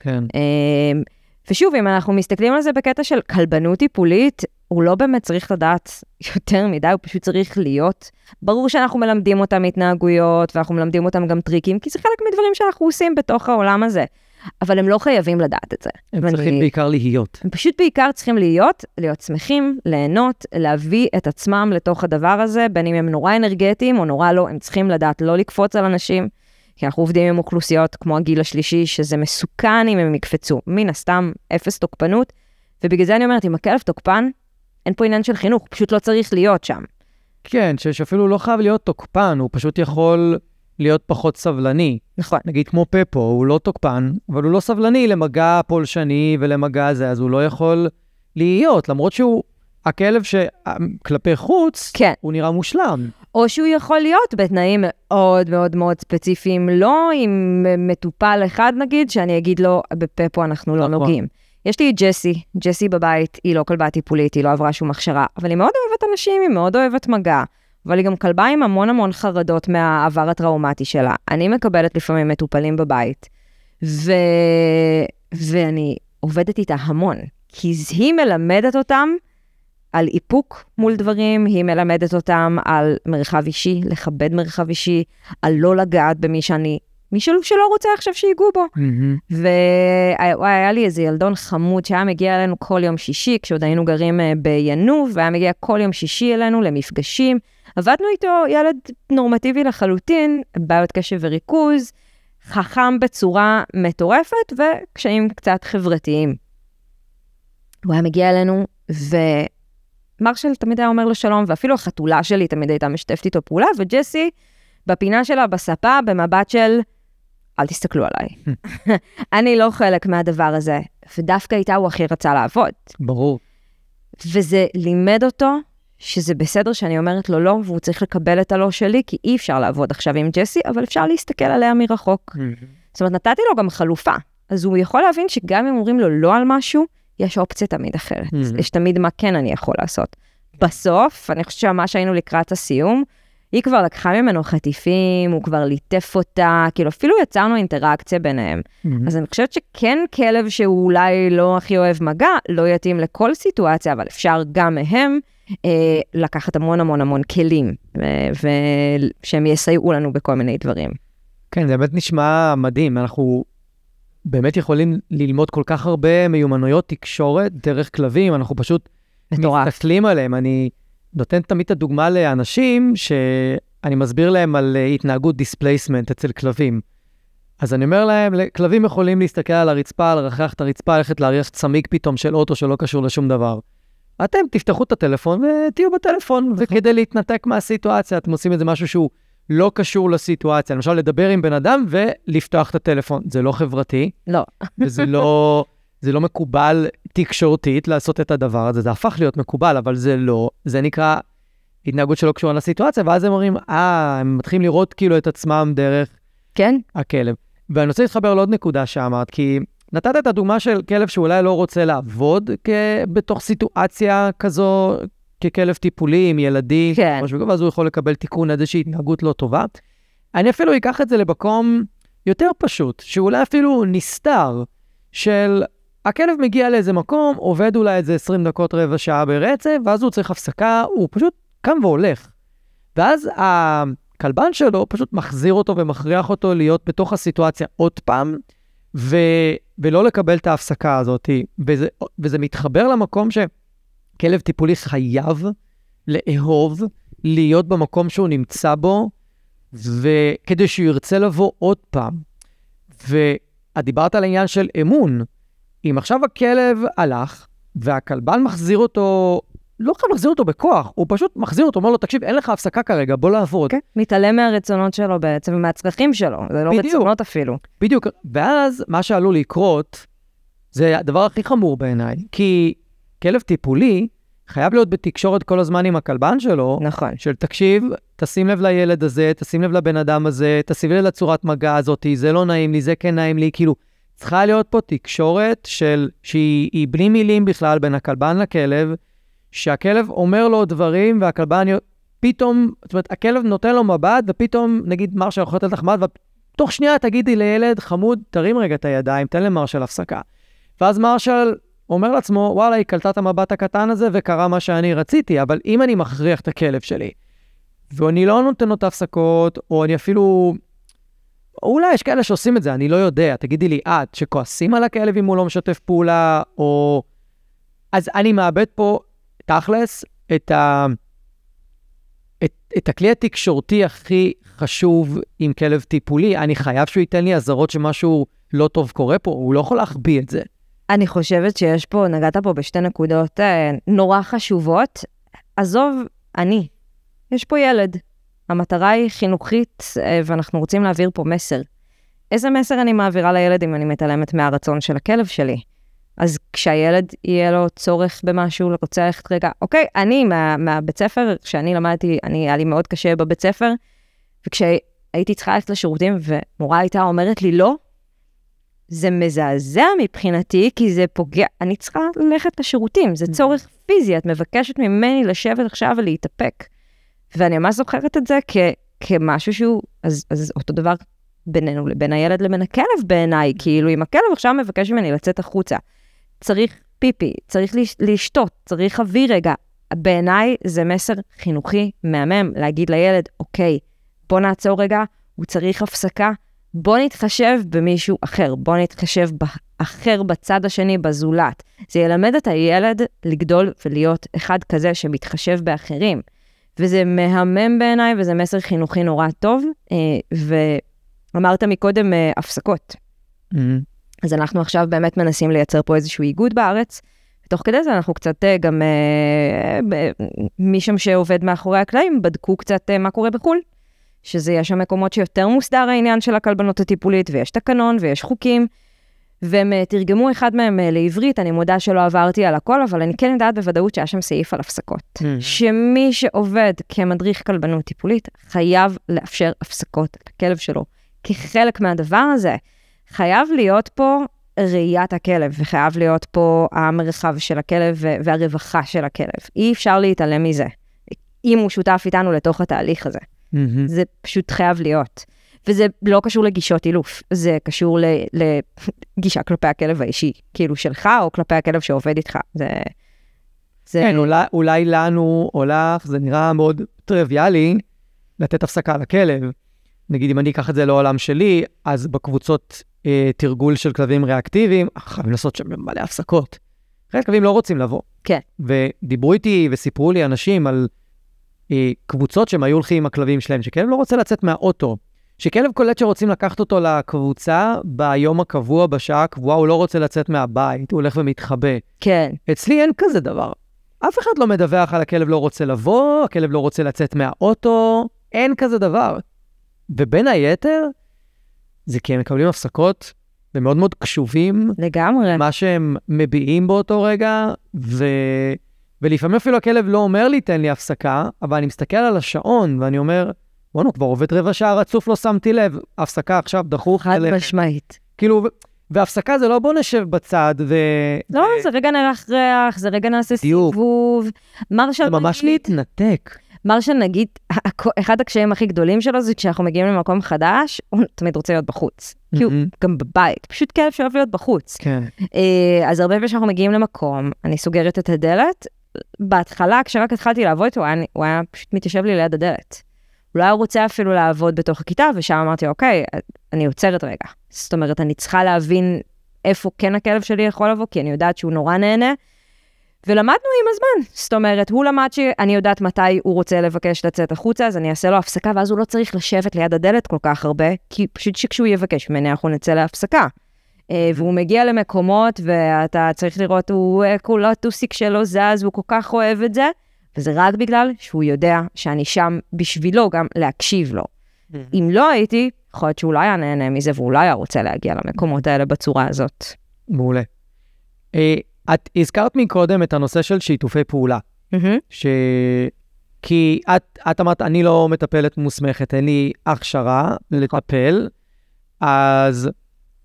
כן. אמ, ושוב, אם אנחנו מסתכלים על זה בקטע של כלבנות טיפולית, הוא לא באמת צריך לדעת יותר מדי, הוא פשוט צריך להיות. ברור שאנחנו מלמדים אותם התנהגויות, ואנחנו מלמדים אותם גם טריקים, כי זה חלק מדברים שאנחנו עושים בתוך העולם הזה. אבל הם לא חייבים לדעת את זה. הם ואני- צריכים בעיקר להיות. הם פשוט בעיקר צריכים להיות, להיות שמחים, ליהנות, להביא את עצמם לתוך הדבר הזה, בין אם הם נורא אנרגטיים או נורא לא, הם צריכים לדעת לא לקפוץ על אנשים, כי אנחנו עובדים עם אוכלוסיות כמו הגיל השלישי, שזה מסוכן אם הם יקפצו. מן הסתם, אפס תוקפנות, ובגלל זה אני אומרת, אם הכלב תוקפן, אין פה עניין של חינוך, פשוט לא צריך להיות שם. כן, שאפילו לא חייב להיות תוקפן, הוא פשוט יכול להיות פחות סבלני. נכון. נגיד כמו פפו, הוא לא תוקפן, אבל הוא לא סבלני למגע פולשני ולמגע זה, אז הוא לא יכול להיות, למרות שהוא, הכלב שכלפי חוץ, כן. הוא נראה מושלם. או שהוא יכול להיות בתנאים מאוד מאוד מאוד ספציפיים, לא עם מטופל אחד נגיד, שאני אגיד לו, בפפו אנחנו לא נכון. נוגעים. יש לי את ג'סי, ג'סי בבית, היא לא כלבה טיפולית, היא לא עברה שום הכשרה, אבל היא מאוד אוהבת אנשים, היא מאוד אוהבת מגע, אבל היא גם כלבה עם המון המון חרדות מהעבר הטראומטי שלה. אני מקבלת לפעמים מטופלים בבית, ו... ואני עובדת איתה המון, כי היא מלמדת אותם על איפוק מול דברים, היא מלמדת אותם על מרחב אישי, לכבד מרחב אישי, על לא לגעת במי שאני, מי שלא, רוצה עכשיו שיגעו בו. והיה לי איזה ילדון חמוד שהיה מגיע אלינו כל יום שישי, כשעוד היינו גרים אה, בינוב, והיה מגיע כל יום שישי אלינו למפגשים. עבדנו איתו ילד נורמטיבי לחלוטין, בעיות קשב וריכוז, חכם בצורה מטורפת וקשיים קצת חברתיים. הוא היה מגיע אלינו, ומרשל תמיד היה אומר לו שלום, ואפילו החתולה שלי תמיד הייתה משתפת איתו פעולה, וג'סי, בפינה שלה בספה, במבט של, אל תסתכלו עליי. אני לא חלק מהדבר הזה, ודווקא איתה הוא הכי רצה לעבוד. ברור. וזה לימד אותו שזה בסדר שאני אומרת לו לא, והוא צריך לקבל את הלא שלי, כי אי אפשר לעבוד עכשיו עם ג'סי, אבל אפשר להסתכל עליה מרחוק. זאת אומרת, נתתי לו גם חלופה. אז הוא יכול להבין שגם אם אומרים לו לא על משהו, יש אופציה תמיד אחרת. Mhm. יש תמיד מה כן אני יכול לעשות. בסוף, אני חושבת שממש היינו לקראת הסיום, היא כבר לקחה ממנו חטיפים, הוא כבר ליטף אותה, כאילו אפילו יצרנו אינטראקציה ביניהם. אז אני חושבת שכן כלב שהוא אולי לא הכי אוהב מגע, לא יתאים לכל סיטואציה, אבל אפשר גם מהם אה, לקחת המון המון המון כלים, אה, ושהם יסייעו לנו בכל מיני דברים. כן, זה באמת נשמע מדהים. אנחנו באמת יכולים ללמוד כל כך הרבה מיומנויות תקשורת דרך כלבים, אנחנו פשוט מטורף. מסתכלים עליהם. אני נותן תמיד את הדוגמה לאנשים שאני מסביר להם על אה, התנהגות displacement אצל כלבים. אז אני אומר להם, כלבים יכולים להסתכל על הרצפה, לרחרח את הרצפה, ללכת להריח צמיג פתאום של אוטו שלא קשור לשום דבר. אתם תפתחו את הטלפון ותהיו בטלפון, וכדי להתנתק מהסיטואציה, אתם עושים איזה משהו שהוא לא קשור לסיטואציה. למשל, לדבר עם בן אדם ולפתוח את הטלפון. זה לא חברתי, לא. וזה לא, זה לא מקובל תקשורתית לעשות את הדבר הזה. זה הפך להיות מקובל, אבל זה לא. זה נקרא התנהגות שלא קשורה לסיטואציה, ואז הם אומרים, אה, הם מתחילים לראות כאילו את עצמם דרך כן? הכלב. ואני רוצה להתחבר לעוד נקודה שאמרת, כי נתת את הדוגמה של כלב שאולי לא רוצה לעבוד כ... בתוך סיטואציה כזו, ככלב טיפולי עם ילדים, כן. ראש בגובה, אז הוא יכול לקבל תיקון איזושהי התנהגות לא טובה. אני אפילו אקח את זה למקום יותר פשוט, שאולי אפילו נסתר, של הכלב מגיע לאיזה מקום, עובד אולי איזה 20 דקות, רבע שעה ברצף, ואז הוא צריך הפסקה, הוא פשוט קם והולך. ואז הכלבן שלו פשוט מחזיר אותו ומכריח אותו להיות בתוך הסיטואציה עוד פעם, ו... ולא לקבל את ההפסקה הזאת. וזה, וזה מתחבר למקום שכלב טיפולי חייב לאהוב, להיות במקום שהוא נמצא בו, וכדי שהוא ירצה לבוא עוד פעם. ואת דיברת על העניין של אמון. אם עכשיו הכלב הלך, והכלבן מחזיר אותו, לא חייב להחזיר אותו בכוח, הוא פשוט מחזיר אותו, אומר לו, תקשיב, אין לך הפסקה כרגע, בוא לעבוד. כן. מתעלם מהרצונות שלו בעצם, ומהצרכים שלו, זה לא בדיוק. רצונות אפילו. בדיוק. ואז מה שעלול לקרות, זה הדבר הכי חמור בעיניי, כי כלב טיפולי חייב להיות בתקשורת כל הזמן עם הכלבן שלו, נכון. של תקשיב, תשים לב לילד הזה, תשים לב לבן אדם הזה, תשים לב לצורת מגע הזאת, זה לא נעים לי, זה כן נעים לי, כאילו, צריכה להיות פה תקשורת של, שהיא היא בלי מילים בכלל בין הכלבן לכלב, שהכלב אומר לו דברים והכלבן פתאום, זאת אומרת, הכלב נותן לו מבט, ופתאום, נגיד, מרשל יכול לתת לך מבט, ותוך שנייה תגידי לילד, חמוד, תרים רגע את הידיים, תן למרשל הפסקה. ואז מרשל אומר לעצמו, וואלה, היא קלטה את המבט הקטן הזה וקרה מה שאני רציתי, אבל אם אני מכריח את הכלב שלי, ואני לא נותן לו את ההפסקות, או אני אפילו... אולי יש כאלה שעושים את זה, אני לא יודע. תגידי לי את, שכועסים על הכלב אם הוא לא משתף פעולה, או... אז אני מאבד פה, תכלס, את, ה... את, את הכלי התקשורתי הכי חשוב עם כלב טיפולי. אני חייב שהוא ייתן לי אזהרות שמשהו לא טוב קורה פה, הוא לא יכול להחביא את זה. אני חושבת שיש פה, נגעת פה בשתי נקודות אה, נורא חשובות. עזוב, אני. יש פה ילד. המטרה היא חינוכית, אה, ואנחנו רוצים להעביר פה מסר. איזה מסר אני מעבירה לילד אם אני מתעלמת מהרצון של הכלב שלי? אז כשהילד יהיה לו צורך במשהו, רוצה ללכת רגע, אוקיי, אני מה, מהבית ספר, כשאני למדתי, אני, היה לי מאוד קשה בבית ספר, וכשהייתי צריכה ללכת לשירותים ומורה הייתה אומרת לי לא, זה מזעזע מבחינתי, כי זה פוגע, אני צריכה ללכת לשירותים, זה צורך פיזי, את מבקשת ממני לשבת עכשיו ולהתאפק. ואני ממש זוכרת את זה כ, כמשהו שהוא, אז, אז אותו דבר בינינו לבין הילד לבין הכלב בעיניי, כאילו אם הכלב עכשיו מבקש ממני לצאת החוצה, צריך פיפי, צריך לשתות, צריך אוויר רגע. בעיניי זה מסר חינוכי מהמם להגיד לילד, אוקיי, בוא נעצור רגע, הוא צריך הפסקה, בוא נתחשב במישהו אחר, בוא נתחשב באחר בצד השני, בזולת. זה ילמד את הילד לגדול ולהיות אחד כזה שמתחשב באחרים. וזה מהמם בעיניי, וזה מסר חינוכי נורא טוב. אה, ואמרת מקודם אה, הפסקות. Mm-hmm. אז אנחנו עכשיו באמת מנסים לייצר פה איזשהו איגוד בארץ. ותוך כדי זה אנחנו קצת אה, גם, משם שעובד מאחורי הקלעים, בדקו קצת מה קורה בחו"ל. שזה יש שם מקומות שיותר מוסדר העניין של הכלבנות הטיפולית, ויש תקנון ויש חוקים, והם אה, תרגמו אחד מהם אה, לעברית, אני מודה שלא עברתי על הכל, אבל אני כן יודעת בוודאות שהיה שם סעיף על הפסקות. Mm. שמי שעובד כמדריך כלבנות טיפולית, חייב לאפשר הפסקות לכלב שלו. כחלק מהדבר הזה, חייב להיות פה ראיית הכלב, וחייב להיות פה המרחב של הכלב והרווחה של הכלב. אי אפשר להתעלם מזה, אם הוא שותף איתנו לתוך התהליך הזה. Mm-hmm. זה פשוט חייב להיות. וזה לא קשור לגישות אילוף, זה קשור לגישה כלפי הכלב האישי, כאילו שלך או כלפי הכלב שעובד איתך. זה... זה... כן, אולי, אולי לנו או לך זה נראה מאוד טריוויאלי לתת הפסקה לכלב. נגיד, אם אני אקח את זה לעולם שלי, אז בקבוצות אה, תרגול של כלבים ריאקטיביים, חייבים לעשות שם מלא הפסקות. אחרי כלבים לא רוצים לבוא. כן. ודיברו איתי וסיפרו לי אנשים על אה, קבוצות שהם היו הולכים עם הכלבים שלהם, שכלב לא רוצה לצאת מהאוטו, שכלב קולט שרוצים לקחת אותו לקבוצה ביום הקבוע, בשעה הקבועה, הוא לא רוצה לצאת מהבית, הוא הולך ומתחבא. כן. אצלי אין כזה דבר. אף אחד לא מדווח על הכלב לא רוצה לבוא, הכלב לא רוצה לצאת מהאוטו, אין כזה דבר. ובין היתר, זה כי הם מקבלים הפסקות ומאוד מאוד קשובים. לגמרי. מה שהם מביעים באותו רגע, ו... ולפעמים אפילו הכלב לא אומר לי, תן לי הפסקה, אבל אני מסתכל על השעון ואני אומר, בוא'נה, כבר עובד רבע שעה רצוף, לא שמתי לב, הפסקה עכשיו, דחוף. חד משמעית. כאילו, והפסקה זה לא בוא נשב בצד ו... לא, זה רגע נרח ריח, זה רגע נעשה סיבוב. מרשל זה ממש להתנתק. מרשל, נגיד, אחד הקשיים הכי גדולים שלו זה כשאנחנו מגיעים למקום חדש, הוא תמיד רוצה להיות בחוץ. כי הוא גם בבית, פשוט כיף שאוהב להיות בחוץ. כן. אה, אז הרבה פעמים כשאנחנו מגיעים למקום, אני סוגרת את הדלת, בהתחלה, כשרק התחלתי לעבוד איתו, הוא היה פשוט מתיישב לי ליד הדלת. לא היה רוצה אפילו לעבוד בתוך הכיתה, ושם אמרתי, אוקיי, אני עוצרת רגע. זאת אומרת, אני צריכה להבין איפה כן הכלב שלי יכול לבוא, כי אני יודעת שהוא נורא נהנה. ולמדנו עם הזמן. זאת אומרת, הוא למד שאני יודעת מתי הוא רוצה לבקש לצאת החוצה, אז אני אעשה לו הפסקה, ואז הוא לא צריך לשבת ליד הדלת כל כך הרבה, כי פשוט שכשהוא יבקש ממני, אנחנו נצא להפסקה. אה, והוא מגיע למקומות, ואתה צריך לראות, הוא אה, כולו הטוסיק שלו זז, הוא כל כך אוהב את זה, וזה רק בגלל שהוא יודע שאני שם בשבילו גם להקשיב לו. Mm-hmm. אם לא הייתי, יכול להיות שהוא לא היה נהנה מזה, והוא לא היה רוצה להגיע למקומות האלה בצורה הזאת. מעולה. אה, את הזכרת מקודם את הנושא של שיתופי פעולה. Mm-hmm. ש... כי את, את אמרת, אני לא מטפלת מוסמכת, אין לי הכשרה לטפל, אז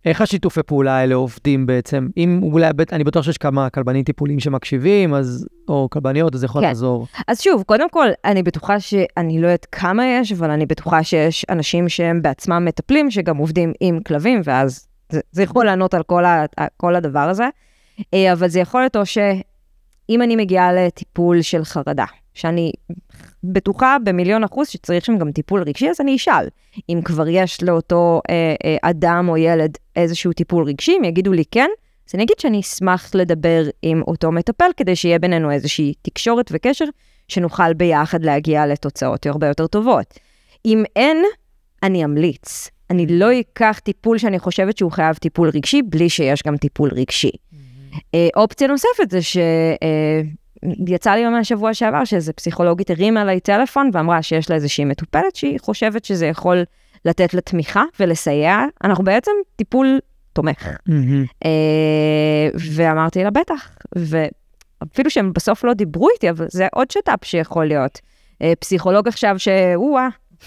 איך השיתופי פעולה האלה עובדים בעצם? אם אולי, אני בטוח שיש כמה כלבנים טיפוליים שמקשיבים, אז, או כלבניות, אז זה יכול כן. לעזור. אז שוב, קודם כל, אני בטוחה שאני לא יודעת כמה יש, אבל אני בטוחה שיש אנשים שהם בעצמם מטפלים, שגם עובדים עם כלבים, ואז זה, זה יכול לענות על כל, ה, כל הדבר הזה. אה, אבל זה יכול להיות או שאם אני מגיעה לטיפול של חרדה, שאני בטוחה במיליון אחוז שצריך שם גם טיפול רגשי, אז אני אשאל. אם כבר יש לאותו אה, אה, אדם או ילד איזשהו טיפול רגשי, אם יגידו לי כן, אז אני אגיד שאני אשמח לדבר עם אותו מטפל כדי שיהיה בינינו איזושהי תקשורת וקשר, שנוכל ביחד להגיע לתוצאות הרבה יותר טובות. אם אין, אני אמליץ. אני לא אקח טיפול שאני חושבת שהוא חייב טיפול רגשי, בלי שיש גם טיפול רגשי. Mm-hmm. אופציה נוספת זה שיצא לי ממש שבוע שעבר שאיזה פסיכולוגית הרימה אליי טלפון ואמרה שיש לה איזושהי מטופלת שהיא חושבת שזה יכול לתת לה תמיכה ולסייע. אנחנו בעצם טיפול תומך. Mm-hmm. ואמרתי לה, בטח. ואפילו שהם בסוף לא דיברו איתי, אבל זה עוד שת"פ שיכול להיות. פסיכולוג עכשיו שהוא,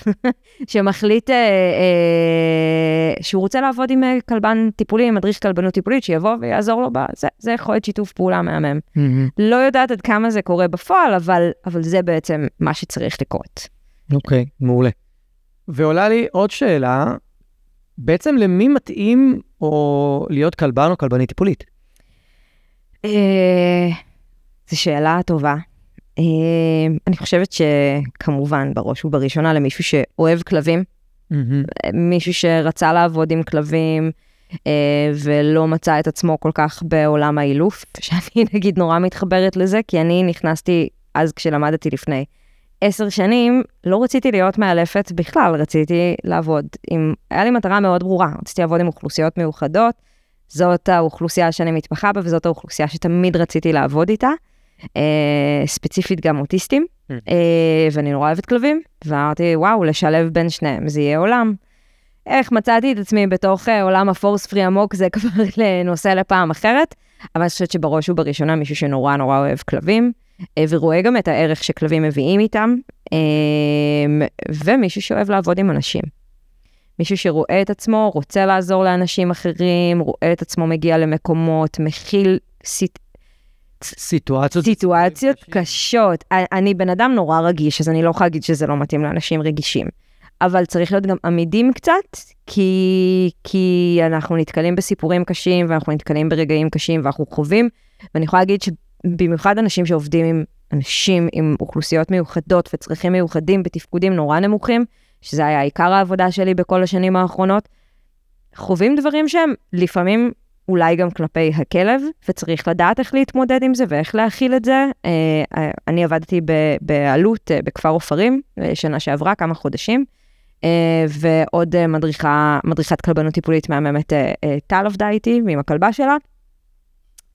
שמחליט אה, אה, שהוא רוצה לעבוד עם אה, כלבן טיפולי, עם מדריך כלבנות טיפולית, שיבוא ויעזור לו, זה, זה יכול להיות שיתוף פעולה מהמם. Mm-hmm. לא יודעת עד כמה זה קורה בפועל, אבל, אבל זה בעצם מה שצריך לקרות. אוקיי, okay, מעולה. ועולה לי עוד שאלה, בעצם למי מתאים או להיות כלבן או כלבנית טיפולית? אה, זו שאלה טובה. אה, אני חושבת שכמובן, בראש ובראשונה למישהו שאוהב כלבים, mm-hmm. מישהו שרצה לעבוד עם כלבים אה, ולא מצא את עצמו כל כך בעולם האילוף, שאני נגיד נורא מתחברת לזה, כי אני נכנסתי אז כשלמדתי לפני עשר שנים, לא רציתי להיות מאלפת בכלל, רציתי לעבוד עם, היה לי מטרה מאוד ברורה, רציתי לעבוד עם אוכלוסיות מיוחדות, זאת האוכלוסייה שאני מתמחה בה וזאת האוכלוסייה שתמיד רציתי לעבוד איתה. אה, ספציפית גם אוטיסטים, mm. אה, ואני נורא אוהבת כלבים, ואמרתי, וואו, לשלב בין שניהם, זה יהיה עולם. איך מצאתי את עצמי בתוך אה, עולם הפורס פרי עמוק, זה כבר לנושא לפעם אחרת, אבל אני חושבת שבראש ובראשונה מישהו שנורא נורא אוהב כלבים, אה, ורואה גם את הערך שכלבים מביאים איתם, אה, ומישהו שאוהב לעבוד עם אנשים. מישהו שרואה את עצמו, רוצה לעזור לאנשים אחרים, רואה את עצמו מגיע למקומות, מכיל סיטואציות... סיטואציות קשות. אני בן אדם נורא רגיש, אז אני לא יכולה להגיד שזה לא מתאים לאנשים רגישים. אבל צריך להיות גם עמידים קצת, כי, כי אנחנו נתקלים בסיפורים קשים, ואנחנו נתקלים ברגעים קשים, ואנחנו חווים, ואני יכולה להגיד שבמיוחד אנשים שעובדים עם אנשים עם אוכלוסיות מיוחדות וצרכים מיוחדים בתפקודים נורא נמוכים, שזה היה עיקר העבודה שלי בכל השנים האחרונות, חווים דברים שהם לפעמים אולי גם כלפי הכלב, וצריך לדעת איך להתמודד עם זה ואיך להכיל את זה. אה, אה, אני עבדתי בעלות אה, בכפר עופרים שנה שעברה, כמה חודשים, ועוד מדריכה, מדריכת כלבנות טיפולית מהממת, טל עבדה איתי ועם הכלבה שלה.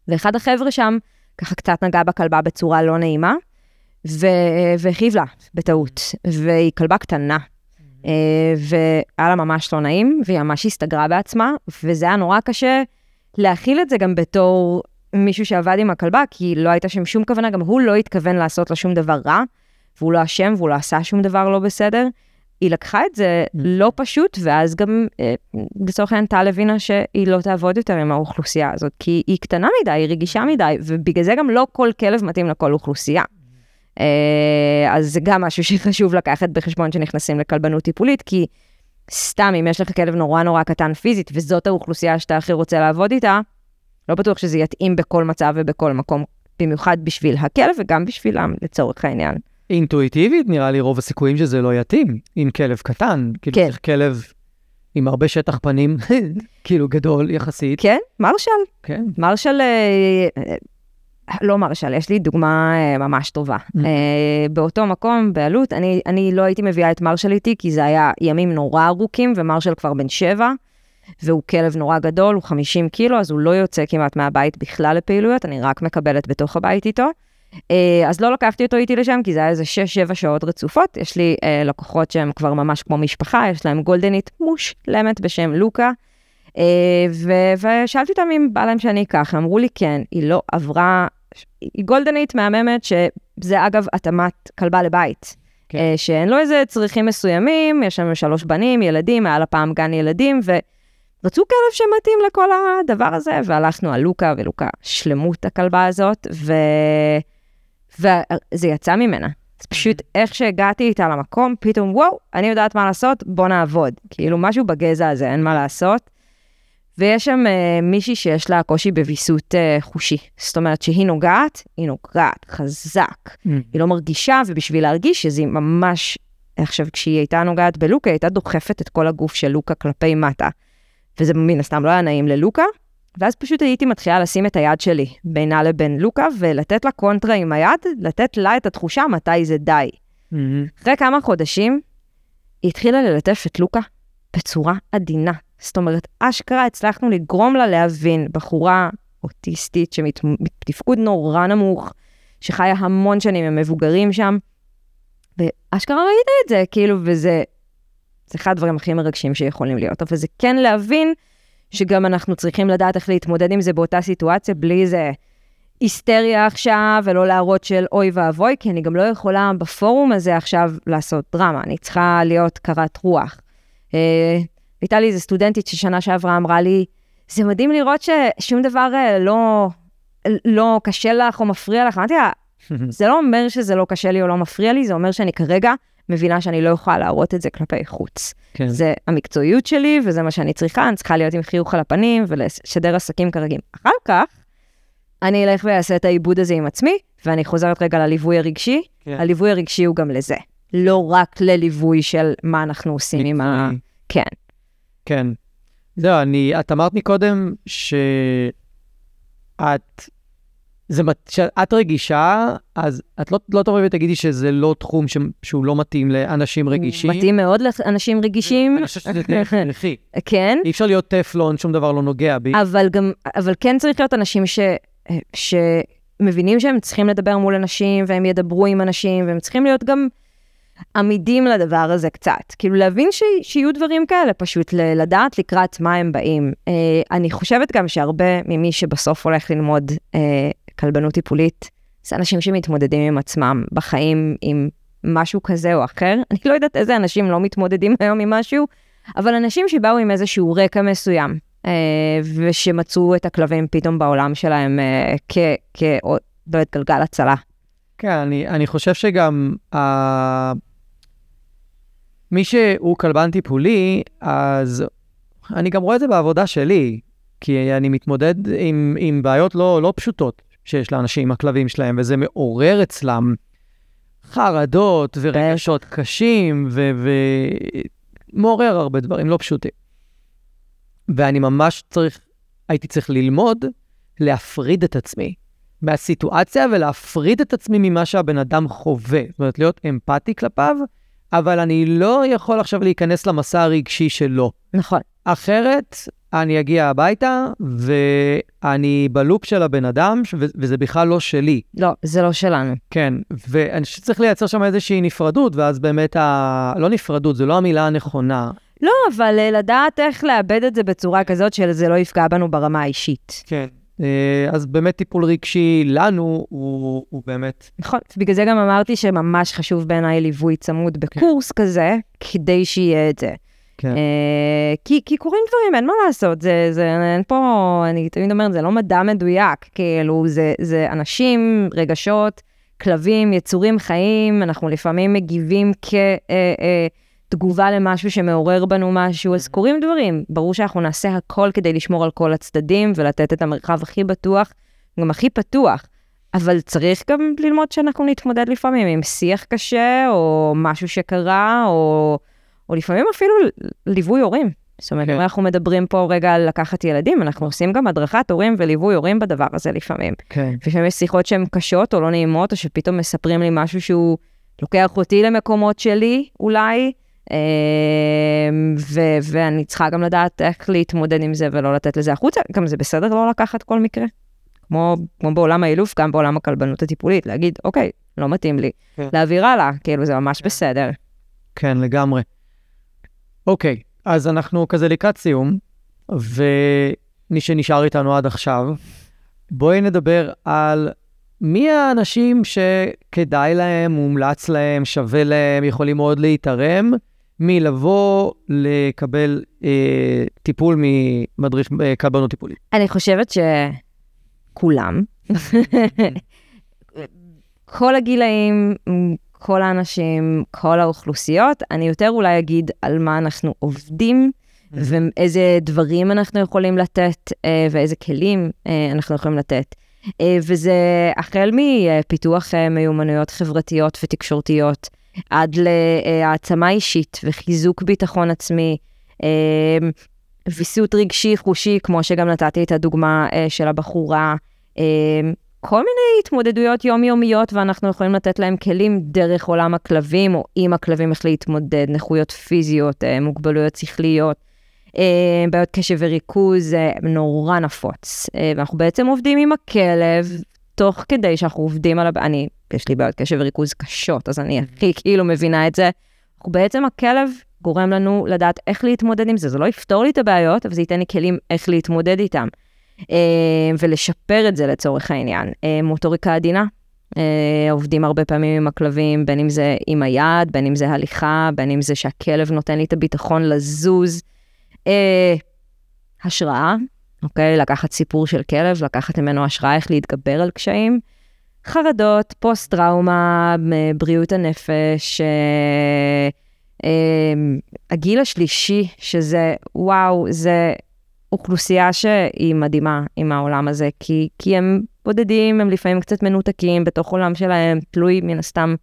ואחד החבר'ה שם ככה קצת נגע בכלבה בצורה לא נעימה, והכאיב לה בטעות, והיא כלבה קטנה. והיה לה ממש לא נעים, והיא ממש הסתגרה בעצמה, וזה היה נורא קשה להכיל את זה גם בתור מישהו שעבד עם הכלבה, כי לא הייתה שם שום כוונה, גם הוא לא התכוון לעשות לה שום דבר רע, והוא לא אשם והוא לא עשה שום דבר לא בסדר. היא לקחה את זה mm. לא פשוט, ואז גם אה, לצורך העניין טל הבינה שהיא לא תעבוד יותר עם האוכלוסייה הזאת, כי היא קטנה מדי, היא רגישה מדי, ובגלל זה גם לא כל כלב מתאים לכל אוכלוסייה. אה, אז זה גם משהו שחשוב לקחת בחשבון שנכנסים לכלבנות טיפולית, כי סתם, אם יש לך כלב נורא נורא קטן פיזית, וזאת האוכלוסייה שאתה הכי רוצה לעבוד איתה, לא בטוח שזה יתאים בכל מצב ובכל מקום, במיוחד בשביל הכלב וגם בשבילם, לצורך העניין. אינטואיטיבית, נראה לי רוב הסיכויים שזה לא יתאים עם כלב קטן. כאילו כן. צריך כלב עם הרבה שטח פנים, כאילו גדול יחסית. כן, מרשל. כן. מרשל לא מרשל, יש לי דוגמה אה, ממש טובה. Mm. אה, באותו מקום, בעלות, אני, אני לא הייתי מביאה את מרשל איתי, כי זה היה ימים נורא ארוכים, ומרשל כבר בן שבע, והוא כלב נורא גדול, הוא 50 קילו, אז הוא לא יוצא כמעט מהבית בכלל לפעילויות, אני רק מקבלת בתוך הבית איתו. אה, אז לא לקחתי אותו איתי לשם, כי זה היה איזה 6-7 שעות רצופות. יש לי אה, לקוחות שהם כבר ממש כמו משפחה, יש להם גולדנית מושלמת בשם לוקה. אה, ושאלתי אותם אם בא להם שאני אקח, אמרו לי כן, היא לא עברה היא גולדנית מהממת, שזה אגב התאמת כלבה לבית. כן. אה, שאין לו איזה צריכים מסוימים, יש לנו שלוש בנים, ילדים, היה לה פעם גן ילדים, ורצו כלב שמתאים לכל הדבר הזה, והלכנו על לוקה, ולוקה שלמות הכלבה הזאת, ו... וזה יצא ממנה. אז פשוט איך שהגעתי איתה למקום, פתאום, וואו, אני יודעת מה לעשות, בוא נעבוד. כאילו, משהו בגזע הזה, אין מה לעשות. ויש שם uh, מישהי שיש לה קושי בוויסות uh, חושי. זאת אומרת שהיא נוגעת, היא נוגעת חזק. Mm. היא לא מרגישה, ובשביל להרגיש שזה ממש... עכשיו, כשהיא הייתה נוגעת בלוקה, היא הייתה דוחפת את כל הגוף של לוקה כלפי מטה. וזה מן הסתם לא היה נעים ללוקה, ואז פשוט הייתי מתחילה לשים את היד שלי בינה לבין לוקה, ולתת לה קונטרה עם היד, לתת לה את התחושה מתי זה די. Mm-hmm. אחרי כמה חודשים, היא התחילה ללטף את לוקה בצורה עדינה. זאת אומרת, אשכרה הצלחנו לגרום לה להבין, בחורה אוטיסטית שמתפקוד נורא נמוך, שחיה המון שנים עם מבוגרים שם, ואשכרה ראית את זה, כאילו, וזה זה אחד הדברים הכי מרגשים שיכולים להיות. אבל זה כן להבין שגם אנחנו צריכים לדעת איך להתמודד עם זה באותה סיטואציה, בלי איזה היסטריה עכשיו, ולא להראות של אוי ואבוי, כי אני גם לא יכולה בפורום הזה עכשיו לעשות דרמה, אני צריכה להיות קרת רוח. הייתה לי איזו סטודנטית ששנה שעברה אמרה לי, זה מדהים לראות ששום דבר אה, לא, לא קשה לך או מפריע לך. אמרתי לה, זה לא אומר שזה לא קשה לי או לא מפריע לי, זה אומר שאני כרגע מבינה שאני לא יכולה להראות את זה כלפי חוץ. כן. זה המקצועיות שלי, וזה מה שאני צריכה, אני צריכה להיות עם חיוך על הפנים ולשדר עסקים כרגיל. אחר כך, אני אלך ואעשה את העיבוד הזה עם עצמי, ואני חוזרת רגע לליווי הרגשי. כן. הליווי הרגשי הוא גם לזה. לא רק לליווי של מה אנחנו עושים עם ה... כן. כן. זהו, אני, את אמרת מקודם שאת, זה, מת- שאת רגישה, אז את לא, לא תבואי ותגידי שזה לא תחום ש, שהוא לא מתאים לאנשים רגישים. מתאים מאוד לאנשים רגישים, אני חושב שזה הכרחי. כן, אי אפשר להיות טפלון, שום דבר לא נוגע בי. אבל גם, אבל כן צריך להיות אנשים ש... שמבינים שהם צריכים לדבר מול אנשים, והם ידברו עם אנשים, והם צריכים להיות גם עמידים לדבר הזה קצת. כאילו להבין ש... שיהיו דברים כאלה, פשוט לדעת לקראת מה הם באים. אה, אני חושבת גם שהרבה ממי שבסוף הולך ללמוד אה, כלבנות טיפולית, זה אנשים שמתמודדים עם עצמם בחיים עם משהו כזה או אחר. אני לא יודעת איזה אנשים לא מתמודדים היום עם משהו, אבל אנשים שבאו עם איזשהו רקע מסוים, אה, ושמצאו את הכלבים פתאום בעולם שלהם אה, כ... כ... לא יודעת, גלגל הצלה. כן, אני, אני חושב שגם uh, מי שהוא כלבן טיפולי, אז אני גם רואה את זה בעבודה שלי, כי אני מתמודד עם, עם בעיות לא, לא פשוטות שיש לאנשים עם הכלבים שלהם, וזה מעורר אצלם חרדות ורגשות קשים, ומעורר הרבה דברים לא פשוטים. ואני ממש צריך, הייתי צריך ללמוד להפריד את עצמי מהסיטואציה ולהפריד את עצמי ממה שהבן אדם חווה. זאת אומרת, להיות אמפתי כלפיו, אבל אני לא יכול עכשיו להיכנס למסע הרגשי שלו. נכון. אחרת, אני אגיע הביתה, ואני בלופ של הבן אדם, ו- וזה בכלל לא שלי. לא, זה לא שלנו. כן, ואני חושב שצריך לייצר שם איזושהי נפרדות, ואז באמת, ה... לא נפרדות, זו לא המילה הנכונה. לא, אבל אה, לדעת איך לאבד את זה בצורה כזאת שזה לא יפגע בנו ברמה האישית. כן. אז באמת טיפול רגשי לנו הוא, הוא באמת... נכון, בגלל זה גם אמרתי שממש חשוב בעיניי ליווי צמוד בקורס כזה, כדי שיהיה את זה. כן. אה, כי, כי קורים דברים, אין מה לעשות, זה, זה, אין פה, אני תמיד אומרת, זה לא מדע מדויק, כאילו, זה, זה אנשים, רגשות, כלבים, יצורים חיים, אנחנו לפעמים מגיבים כתגובה למשהו שמעורר בנו משהו, אז קורים דברים. ברור שאנחנו נעשה הכל כדי לשמור על כל הצדדים ולתת את המרחב הכי בטוח, גם הכי פתוח. אבל צריך גם ללמוד שאנחנו נתמודד לפעמים עם שיח קשה, או משהו שקרה, או... או לפעמים אפילו ליווי הורים. זאת אומרת, כן. אם אנחנו מדברים פה רגע על לקחת ילדים, אנחנו עושים גם הדרכת הורים וליווי הורים בדבר הזה לפעמים. כן. לפעמים יש שיחות שהן קשות או לא נעימות, או שפתאום מספרים לי משהו שהוא לוקח אותי למקומות שלי, אולי, ו- ואני צריכה גם לדעת איך להתמודד עם זה ולא לתת לזה החוצה. גם זה בסדר לא לקחת כל מקרה. כמו, כמו בעולם האילוף, גם בעולם הכלבנות הטיפולית, להגיד, אוקיי, לא מתאים לי, כן. להעביר הלאה, כאילו זה ממש בסדר. כן, לגמרי. אוקיי, אז אנחנו כזה לקראת סיום, ומי שנשאר איתנו עד עכשיו, בואי נדבר על מי האנשים שכדאי להם, מומלץ להם, שווה להם, יכולים מאוד להתערם, מלבוא לקבל אה, טיפול ממדריך אה, כלבנות טיפולית. אני חושבת שכולם, כל הגילאים, כל האנשים, כל האוכלוסיות, אני יותר אולי אגיד על מה אנחנו עובדים ואיזה דברים אנחנו יכולים לתת אה, ואיזה כלים אה, אנחנו יכולים לתת. אה, וזה החל מפיתוח מיומנויות חברתיות ותקשורתיות, עד להעצמה אישית וחיזוק ביטחון עצמי, אה, ויסות רגשי חושי, כמו שגם נתתי את הדוגמה אה, של הבחורה. אה, כל מיני התמודדויות יומיומיות, ואנחנו יכולים לתת להם כלים דרך עולם הכלבים, או עם הכלבים איך להתמודד, נכויות פיזיות, אה, מוגבלויות שכליות, אה, בעיות קשב וריכוז, נורא נפוץ. ואנחנו בעצם עובדים עם הכלב, תוך כדי שאנחנו עובדים על... אני, יש לי בעיות קשב וריכוז קשות, אז אני הכי כאילו מבינה את זה. בעצם, הכלב גורם לנו לדעת איך להתמודד עם זה. זה לא יפתור לי את הבעיות, אבל זה ייתן לי כלים איך להתמודד איתם. אה, ולשפר את זה לצורך העניין. אה, מוטוריקה עדינה, אה, עובדים הרבה פעמים עם הכלבים, בין אם זה עם היד, בין אם זה הליכה, בין אם זה שהכלב נותן לי את הביטחון לזוז. השראה, אוקיי? לקחת סיפור של כלב, לקחת ממנו השראה איך להתגבר על קשיים. חרדות, פוסט-טראומה, בריאות הנפש, הגיל השלישי, שזה, וואו, זה אוכלוסייה שהיא מדהימה עם העולם הזה, כי, כי הם בודדים, הם לפעמים קצת מנותקים בתוך עולם שלהם, תלוי מן הסתם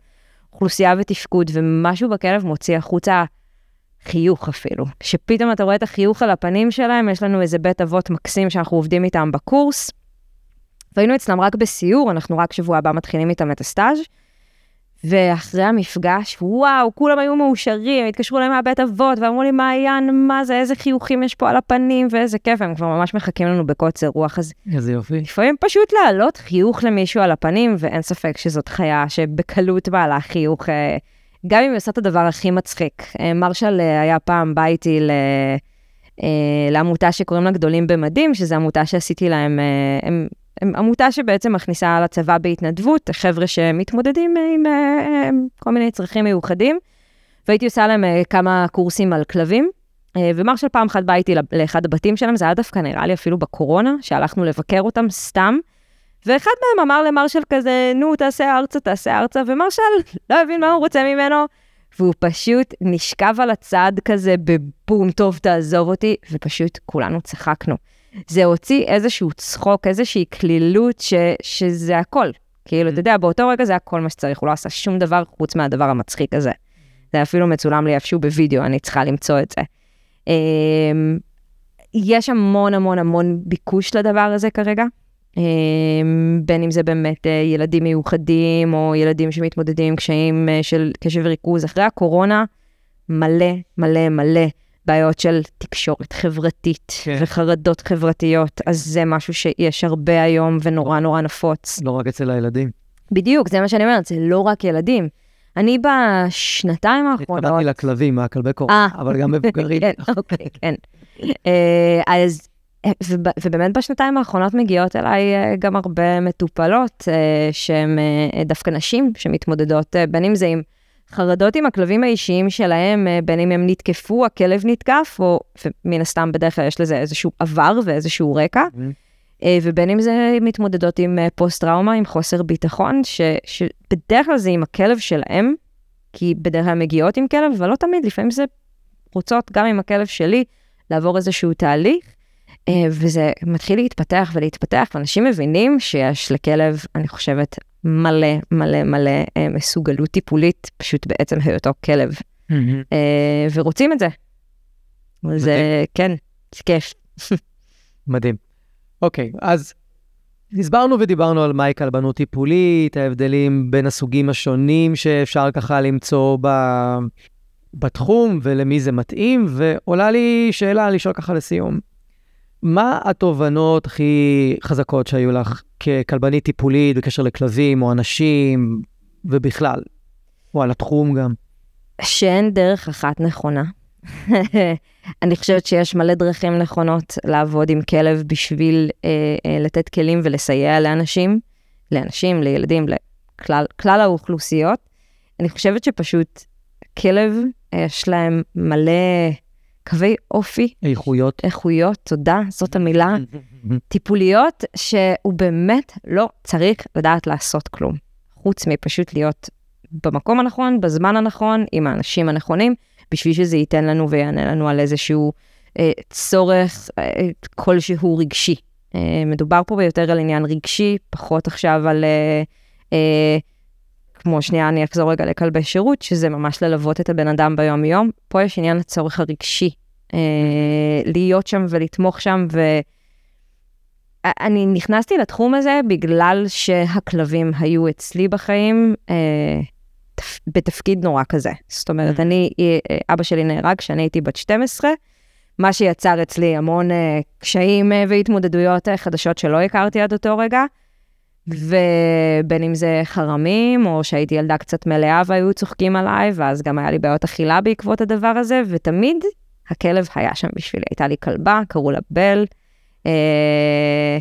אוכלוסייה ותפקוד, ומשהו בכלב מוציא החוצה חיוך אפילו. שפתאום אתה רואה את החיוך על הפנים שלהם, יש לנו איזה בית אבות מקסים שאנחנו עובדים איתם בקורס, והיינו אצלם רק בסיור, אנחנו רק שבוע הבא מתחילים איתם את הסטאז'. ואחרי המפגש, וואו, כולם היו מאושרים, התקשרו אליי מהבית אבות, ואמרו לי, מעיין, מה זה, איזה חיוכים יש פה על הפנים, ואיזה כיף, הם כבר ממש מחכים לנו בקוצר רוח. אז איזה יופי. לפעמים פשוט להעלות חיוך למישהו על הפנים, ואין ספק שזאת חיה שבקלות בעלה חיוך, אה, גם אם היא עושה את הדבר הכי מצחיק. אה, מרשל אה, היה פעם בא איתי ל... לעמותה שקוראים לה גדולים במדים, שזו עמותה שעשיתי להם, הם עמותה שבעצם מכניסה לצבא בהתנדבות, חבר'ה שמתמודדים עם אה, כל מיני צרכים מיוחדים, והייתי עושה להם אה, כמה קורסים על כלבים. אה, ומרשל פעם אחת בא איתי לאחד הבתים שלהם, זה היה דווקא נראה לי אפילו בקורונה, שהלכנו לבקר אותם סתם. ואחד מהם אמר למרשל כזה, נו, תעשה ארצה, תעשה ארצה, ומרשל לא הבין מה הוא רוצה ממנו, והוא פשוט נשכב על הצד כזה בבום, טוב, תעזוב אותי, ופשוט כולנו צחקנו. זה הוציא איזשהו צחוק, איזושהי קלילות, ש, שזה הכל. כאילו, אתה mm-hmm. יודע, באותו רגע זה הכל מה שצריך, הוא לא עשה שום דבר חוץ מהדבר המצחיק הזה. זה אפילו מצולם לי איפשהו בווידאו, אני צריכה למצוא את זה. אמ, יש המון המון המון ביקוש לדבר הזה כרגע, אמ, בין אם זה באמת אה, ילדים מיוחדים, או ילדים שמתמודדים עם קשיים אה, של קשב וריכוז. אחרי הקורונה, מלא מלא מלא בעיות של תקשורת חברתית כן. וחרדות חברתיות, אז זה משהו שיש הרבה היום ונורא נורא נפוץ. לא רק אצל הילדים. בדיוק, זה מה שאני אומרת, זה לא רק ילדים. אני בשנתיים האחרונות... התכוונתי לכלבים, מהכלבי קורונה, אה. אבל גם מבוגרים. כן, אוקיי, כן. אה, אז, ובאמת בשנתיים האחרונות מגיעות אליי אה, גם הרבה מטופלות שהן דווקא נשים שמתמודדות, בין אם זה עם... חרדות עם הכלבים האישיים שלהם, אה, בין אם הם נתקפו, הכלב נתקף, או מן הסתם בדרך כלל יש לזה איזשהו עבר ואיזשהו רקע, mm-hmm. ובין אם זה מתמודדות עם אה, פוסט-טראומה, עם חוסר ביטחון, ש, שבדרך כלל זה עם הכלב שלהם, כי בדרך כלל מגיעות עם כלב, אבל לא תמיד, לפעמים זה רוצות גם עם הכלב שלי לעבור איזשהו תהליך, וזה מתחיל להתפתח ולהתפתח, ואנשים מבינים שיש לכלב, אני חושבת, מלא מלא מלא אה, מסוגלות טיפולית, פשוט בעצם היותו כלב. Mm-hmm. אה, ורוצים את זה. זה, כן, זה כיף. מדהים. אוקיי, אז הסברנו ודיברנו על מהי כלבנות טיפולית, ההבדלים בין הסוגים השונים שאפשר ככה למצוא ב... בתחום ולמי זה מתאים, ועולה לי שאלה לשאול ככה לסיום. מה התובנות הכי חזקות שהיו לך ככלבנית טיפולית בקשר לכלבים או אנשים ובכלל, או על התחום גם? שאין דרך אחת נכונה. אני חושבת שיש מלא דרכים נכונות לעבוד עם כלב בשביל אה, אה, לתת כלים ולסייע לאנשים, לאנשים, לילדים, לכלל האוכלוסיות. אני חושבת שפשוט כלב, יש להם מלא קווי אופי. איכויות. איכויות, תודה, זאת המילה. טיפוליות, שהוא באמת לא צריך לדעת לעשות כלום, חוץ מפשוט להיות במקום הנכון, בזמן הנכון, עם האנשים הנכונים, בשביל שזה ייתן לנו ויענה לנו על איזשהו אה, צורך אה, כלשהו רגשי. אה, מדובר פה ביותר על עניין רגשי, פחות עכשיו על... אה, אה, כמו שנייה, אני אחזור רגע לכלבי שירות, שזה ממש ללוות את הבן אדם ביום-יום. פה יש עניין הצורך הרגשי, אה, להיות שם ולתמוך שם, ואני נכנסתי לתחום הזה בגלל שהכלבים היו אצלי בחיים אה, תפ... בתפקיד נורא כזה. זאת אומרת, אני, אה, אבא שלי נהרג כשאני הייתי בת 12, מה שיצר אצלי המון אה, קשיים אה, והתמודדויות אה, חדשות שלא הכרתי עד אותו רגע. ובין אם זה חרמים, או שהייתי ילדה קצת מלאה והיו צוחקים עליי, ואז גם היה לי בעיות אכילה בעקבות הדבר הזה, ותמיד הכלב היה שם בשבילי. הייתה לי כלבה, קראו לה בל, אה,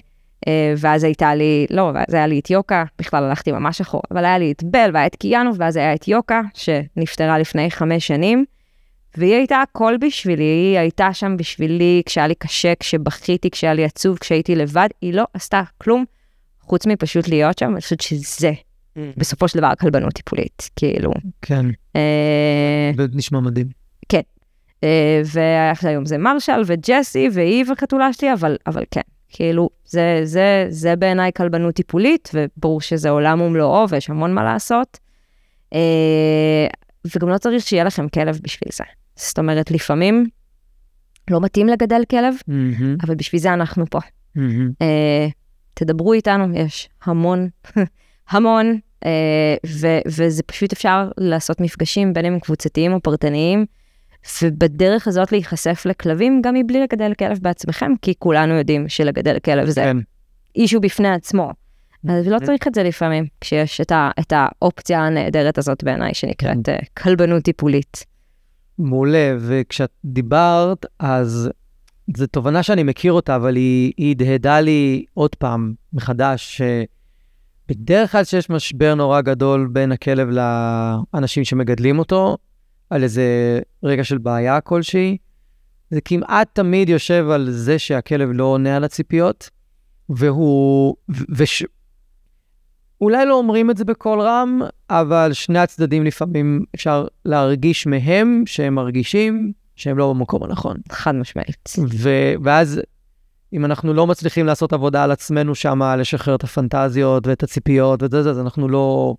אה, ואז הייתה לי, לא, ואז היה לי את יוקה, בכלל הלכתי ממש אחורה, אבל היה לי את בל והיה את קיאנוב, ואז היה את יוקה, שנפטרה לפני חמש שנים. והיא הייתה הכל בשבילי, היא הייתה שם בשבילי כשהיה לי קשה, כשבכיתי, כשהיה לי עצוב, כשהייתי לבד, היא לא עשתה כלום. חוץ מפשוט להיות שם, אני חושבת שזה בסופו של דבר כלבנות טיפולית, כאילו. כן, אה, זה נשמע מדהים. כן. אה, והיום זה מרשל וג'סי והיא וחתולה שלי, אבל, אבל כן, כאילו, זה, זה, זה בעיניי כלבנות טיפולית, וברור שזה עולם ומלואו ויש המון מה לעשות. אה, וגם לא צריך שיהיה לכם כלב בשביל זה. זאת אומרת, לפעמים לא מתאים לגדל כלב, מהמם, אבל בשביל זה אנחנו פה. מהמם. אה, תדברו איתנו, יש המון, המון, אה, ו- וזה פשוט אפשר לעשות מפגשים, בין אם קבוצתיים או פרטניים, ובדרך הזאת להיחשף לכלבים, גם מבלי לגדל כלב בעצמכם, כי כולנו יודעים שלגדל כלב זה כן, אישו בפני עצמו. אז לא צריך את זה לפעמים, כשיש את, ה- את האופציה הנהדרת הזאת בעיניי, שנקראת אה, כלבנות טיפולית. מעולה, וכשאת דיברת, אז זו תובנה שאני מכיר אותה, אבל היא הדהדה לי עוד פעם, מחדש, שבדרך כלל כשיש משבר נורא גדול בין הכלב לאנשים שמגדלים אותו, על איזה רגע של בעיה כלשהי, זה כמעט תמיד יושב על זה שהכלב לא עונה על הציפיות, והוא... וש... אולי לא אומרים את זה בקול רם, אבל שני הצדדים לפעמים אפשר להרגיש מהם שהם מרגישים שהם לא במקום הנכון. חד משמעית. ו- ואז אם אנחנו לא מצליחים לעשות עבודה על עצמנו שם, לשחרר את הפנטזיות ואת הציפיות ואת זה, אז אנחנו לא,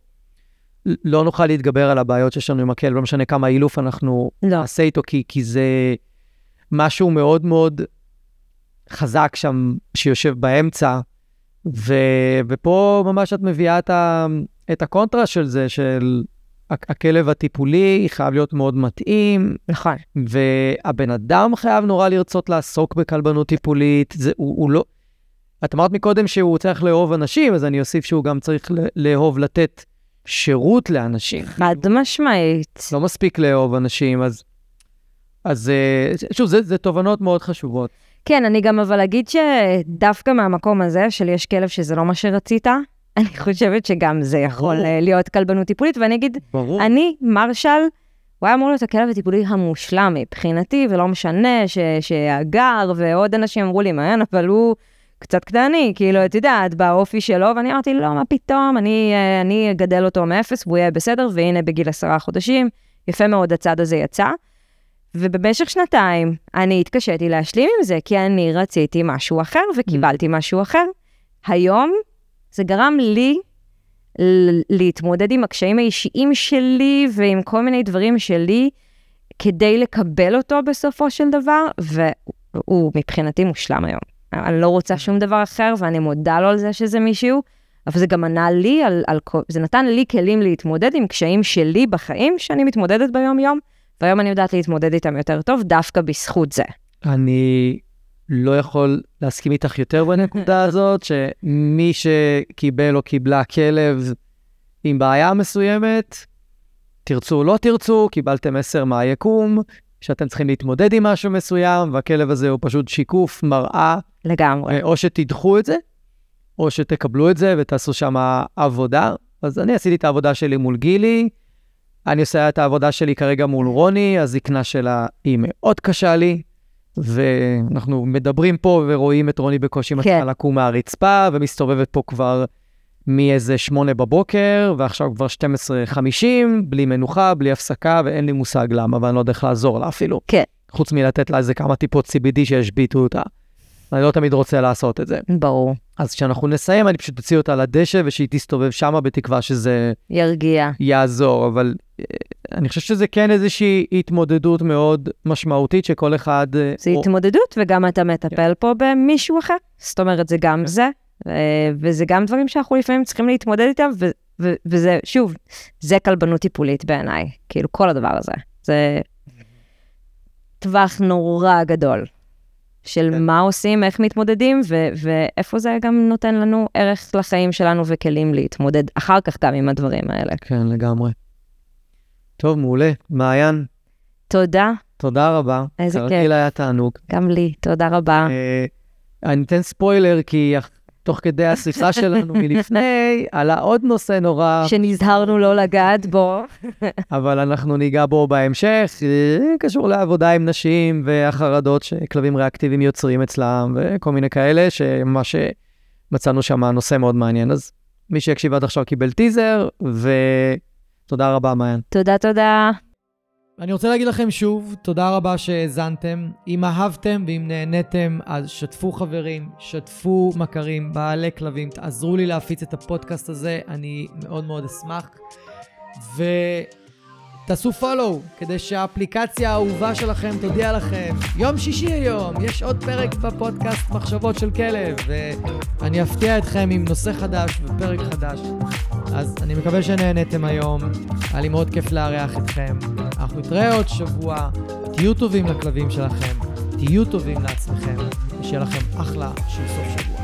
לא נוכל להתגבר על הבעיות שיש לנו עם הכלב, לא משנה כמה אילוף אנחנו לא. נעשה איתו, כי, כי זה משהו מאוד מאוד חזק שם שיושב באמצע, ו, ופה ממש את מביאה את, ה, את הקונטרה של זה, של הכלב הטיפולי חייב להיות מאוד מתאים, נכון. והבן אדם חייב נורא לרצות לעסוק בכלבנות טיפולית, זה, הוא, הוא לא... את אמרת מקודם שהוא צריך לאהוב אנשים, אז אני אוסיף שהוא גם צריך לאהוב לתת שירות לאנשים. חד משמעית. לא מספיק לאהוב אנשים, אז... אז אה, שוב, זה, זה תובנות מאוד חשובות. כן, אני גם אבל אגיד שדווקא מהמקום הזה של יש כלב שזה לא מה שרצית, אני חושבת שגם זה יכול. אה, להיות כלבנות טיפולית, ואני אגיד, ברור. אני, מרשל, הוא היה אמור להיות הכלב הטיפולי המושלם מבחינתי, ולא משנה ש- שהגר ועוד אנשים אמרו לי, מעניין, אבל הוא קצת קטני, כאילו, את יודעת, באופי שלו, ואני אמרתי, לא, מה פתאום, אני, אה, אני אגדל אותו מאפס והוא יהיה בסדר, והנה בגיל עשרה חודשים, יפה מאוד הצד הזה יצא. ובמשך שנתיים אני התקשיתי להשלים עם זה, כי אני רציתי משהו אחר וקיבלתי משהו אחר. היום זה גרם לי להתמודד עם הקשיים האישיים שלי ועם כל מיני דברים שלי, כדי לקבל אותו בסופו של דבר, והוא מבחינתי מושלם היום. אני לא רוצה שום דבר אחר, ואני מודה לו על זה שזה מישהו, אבל זה גם ענה לי על, על זה נתן לי כלים להתמודד עם קשיים שלי בחיים, שאני מתמודדת ביום-יום, והיום אני יודעת להתמודד איתם יותר טוב, דווקא בזכות זה. אני לא יכול להסכים איתך יותר בנקודה הזאת, שמי שקיבל או קיבלה כלב עם בעיה מסוימת, תרצו או לא תרצו, קיבלתם מסר מהיקום, שאתם צריכים להתמודד עם משהו מסוים, והכלב הזה הוא פשוט שיקוף, מראה, לגמרי. אה, או שתדחו את זה, או שתקבלו את זה ותעשו שם עבודה. אז אני עשיתי את העבודה שלי מול גילי, אני עושה את העבודה שלי כרגע מול רוני, הזקנה שלה היא מאוד קשה לי, ואנחנו מדברים פה ורואים את רוני בקושי כן. מצליחה לקום מהרצפה, ומסתובבת פה כבר מאיזה שמונה בבוקר, ועכשיו כבר 12.50, בלי מנוחה, בלי הפסקה, ואין לי מושג למה, ואני לא יודע איך לעזור לה אפילו. כן. חוץ מלתת לה איזה כמה טיפות CBD שישביתו אותה. אני לא תמיד רוצה לעשות את זה. ברור. אז כשאנחנו נסיים, אני פשוט אוציא אותה לדשא ושהיא תסתובב שמה בתקווה שזה ירגיע. יעזור, אבל אה, אני חושב שזה כן איזושהי התמודדות מאוד משמעותית שכל אחד... אה, זה או- התמודדות, וגם אתה מטפל פה במישהו אחר. זאת אומרת, זה גם זה, אה, וזה גם דברים שאנחנו לפעמים צריכים להתמודד איתם, ו- ו- וזה, שוב, זה כלבנות טיפולית בעיניי, כאילו כל הדבר הזה. זה טווח נורא גדול של כן. מה עושים, איך מתמודדים, ו- ואיפה זה גם נותן לנו ערך לחיים שלנו וכלים להתמודד אחר כך גם עם הדברים האלה. כן, לגמרי. טוב, מעולה. מעיין, תודה, תודה רבה. איזה כיף. כרגיל היה תענוג. גם לי, תודה רבה. אה, אני אתן ספוילר, כי תוך כדי השיחה שלנו מלפני, עלה עוד נושא נורא, שנזהרנו לא לגעת בו. אבל אנחנו ניגע בו בהמשך, אה, קשור לעבודה עם נשים והחרדות שכלבים ריאקטיביים יוצרים אצלם, וכל מיני כאלה, שמה שמצאנו שם נושא מאוד מעניין. אז מי שיקשיב עד עכשיו קיבל טיזר, ותודה רבה, מעיין. תודה, תודה. אני רוצה להגיד לכם שוב, תודה רבה שהאזנתם. אם אהבתם ואם נהניתם, אז שתפו חברים, שתפו מכרים, בעלי כלבים, תעזרו לי להפיץ את הפודקאסט הזה, אני מאוד מאוד אשמח. ותעשו פולו, כדי שהאפליקציה האהובה שלכם תודיע לכם. יום שישי היום, יש עוד פרק בפודקאסט מחשבות של כלב, ואני אפתיע אתכם עם נושא חדש ופרק חדש. אז אני מקווה שנהניתם היום, היה לי מאוד כיף לארח אתכם. אנחנו נתראה עוד שבוע, תהיו טובים לכלבים שלכם, תהיו טובים לעצמכם, ושיהיה לכם אחלה של סוף שבוע.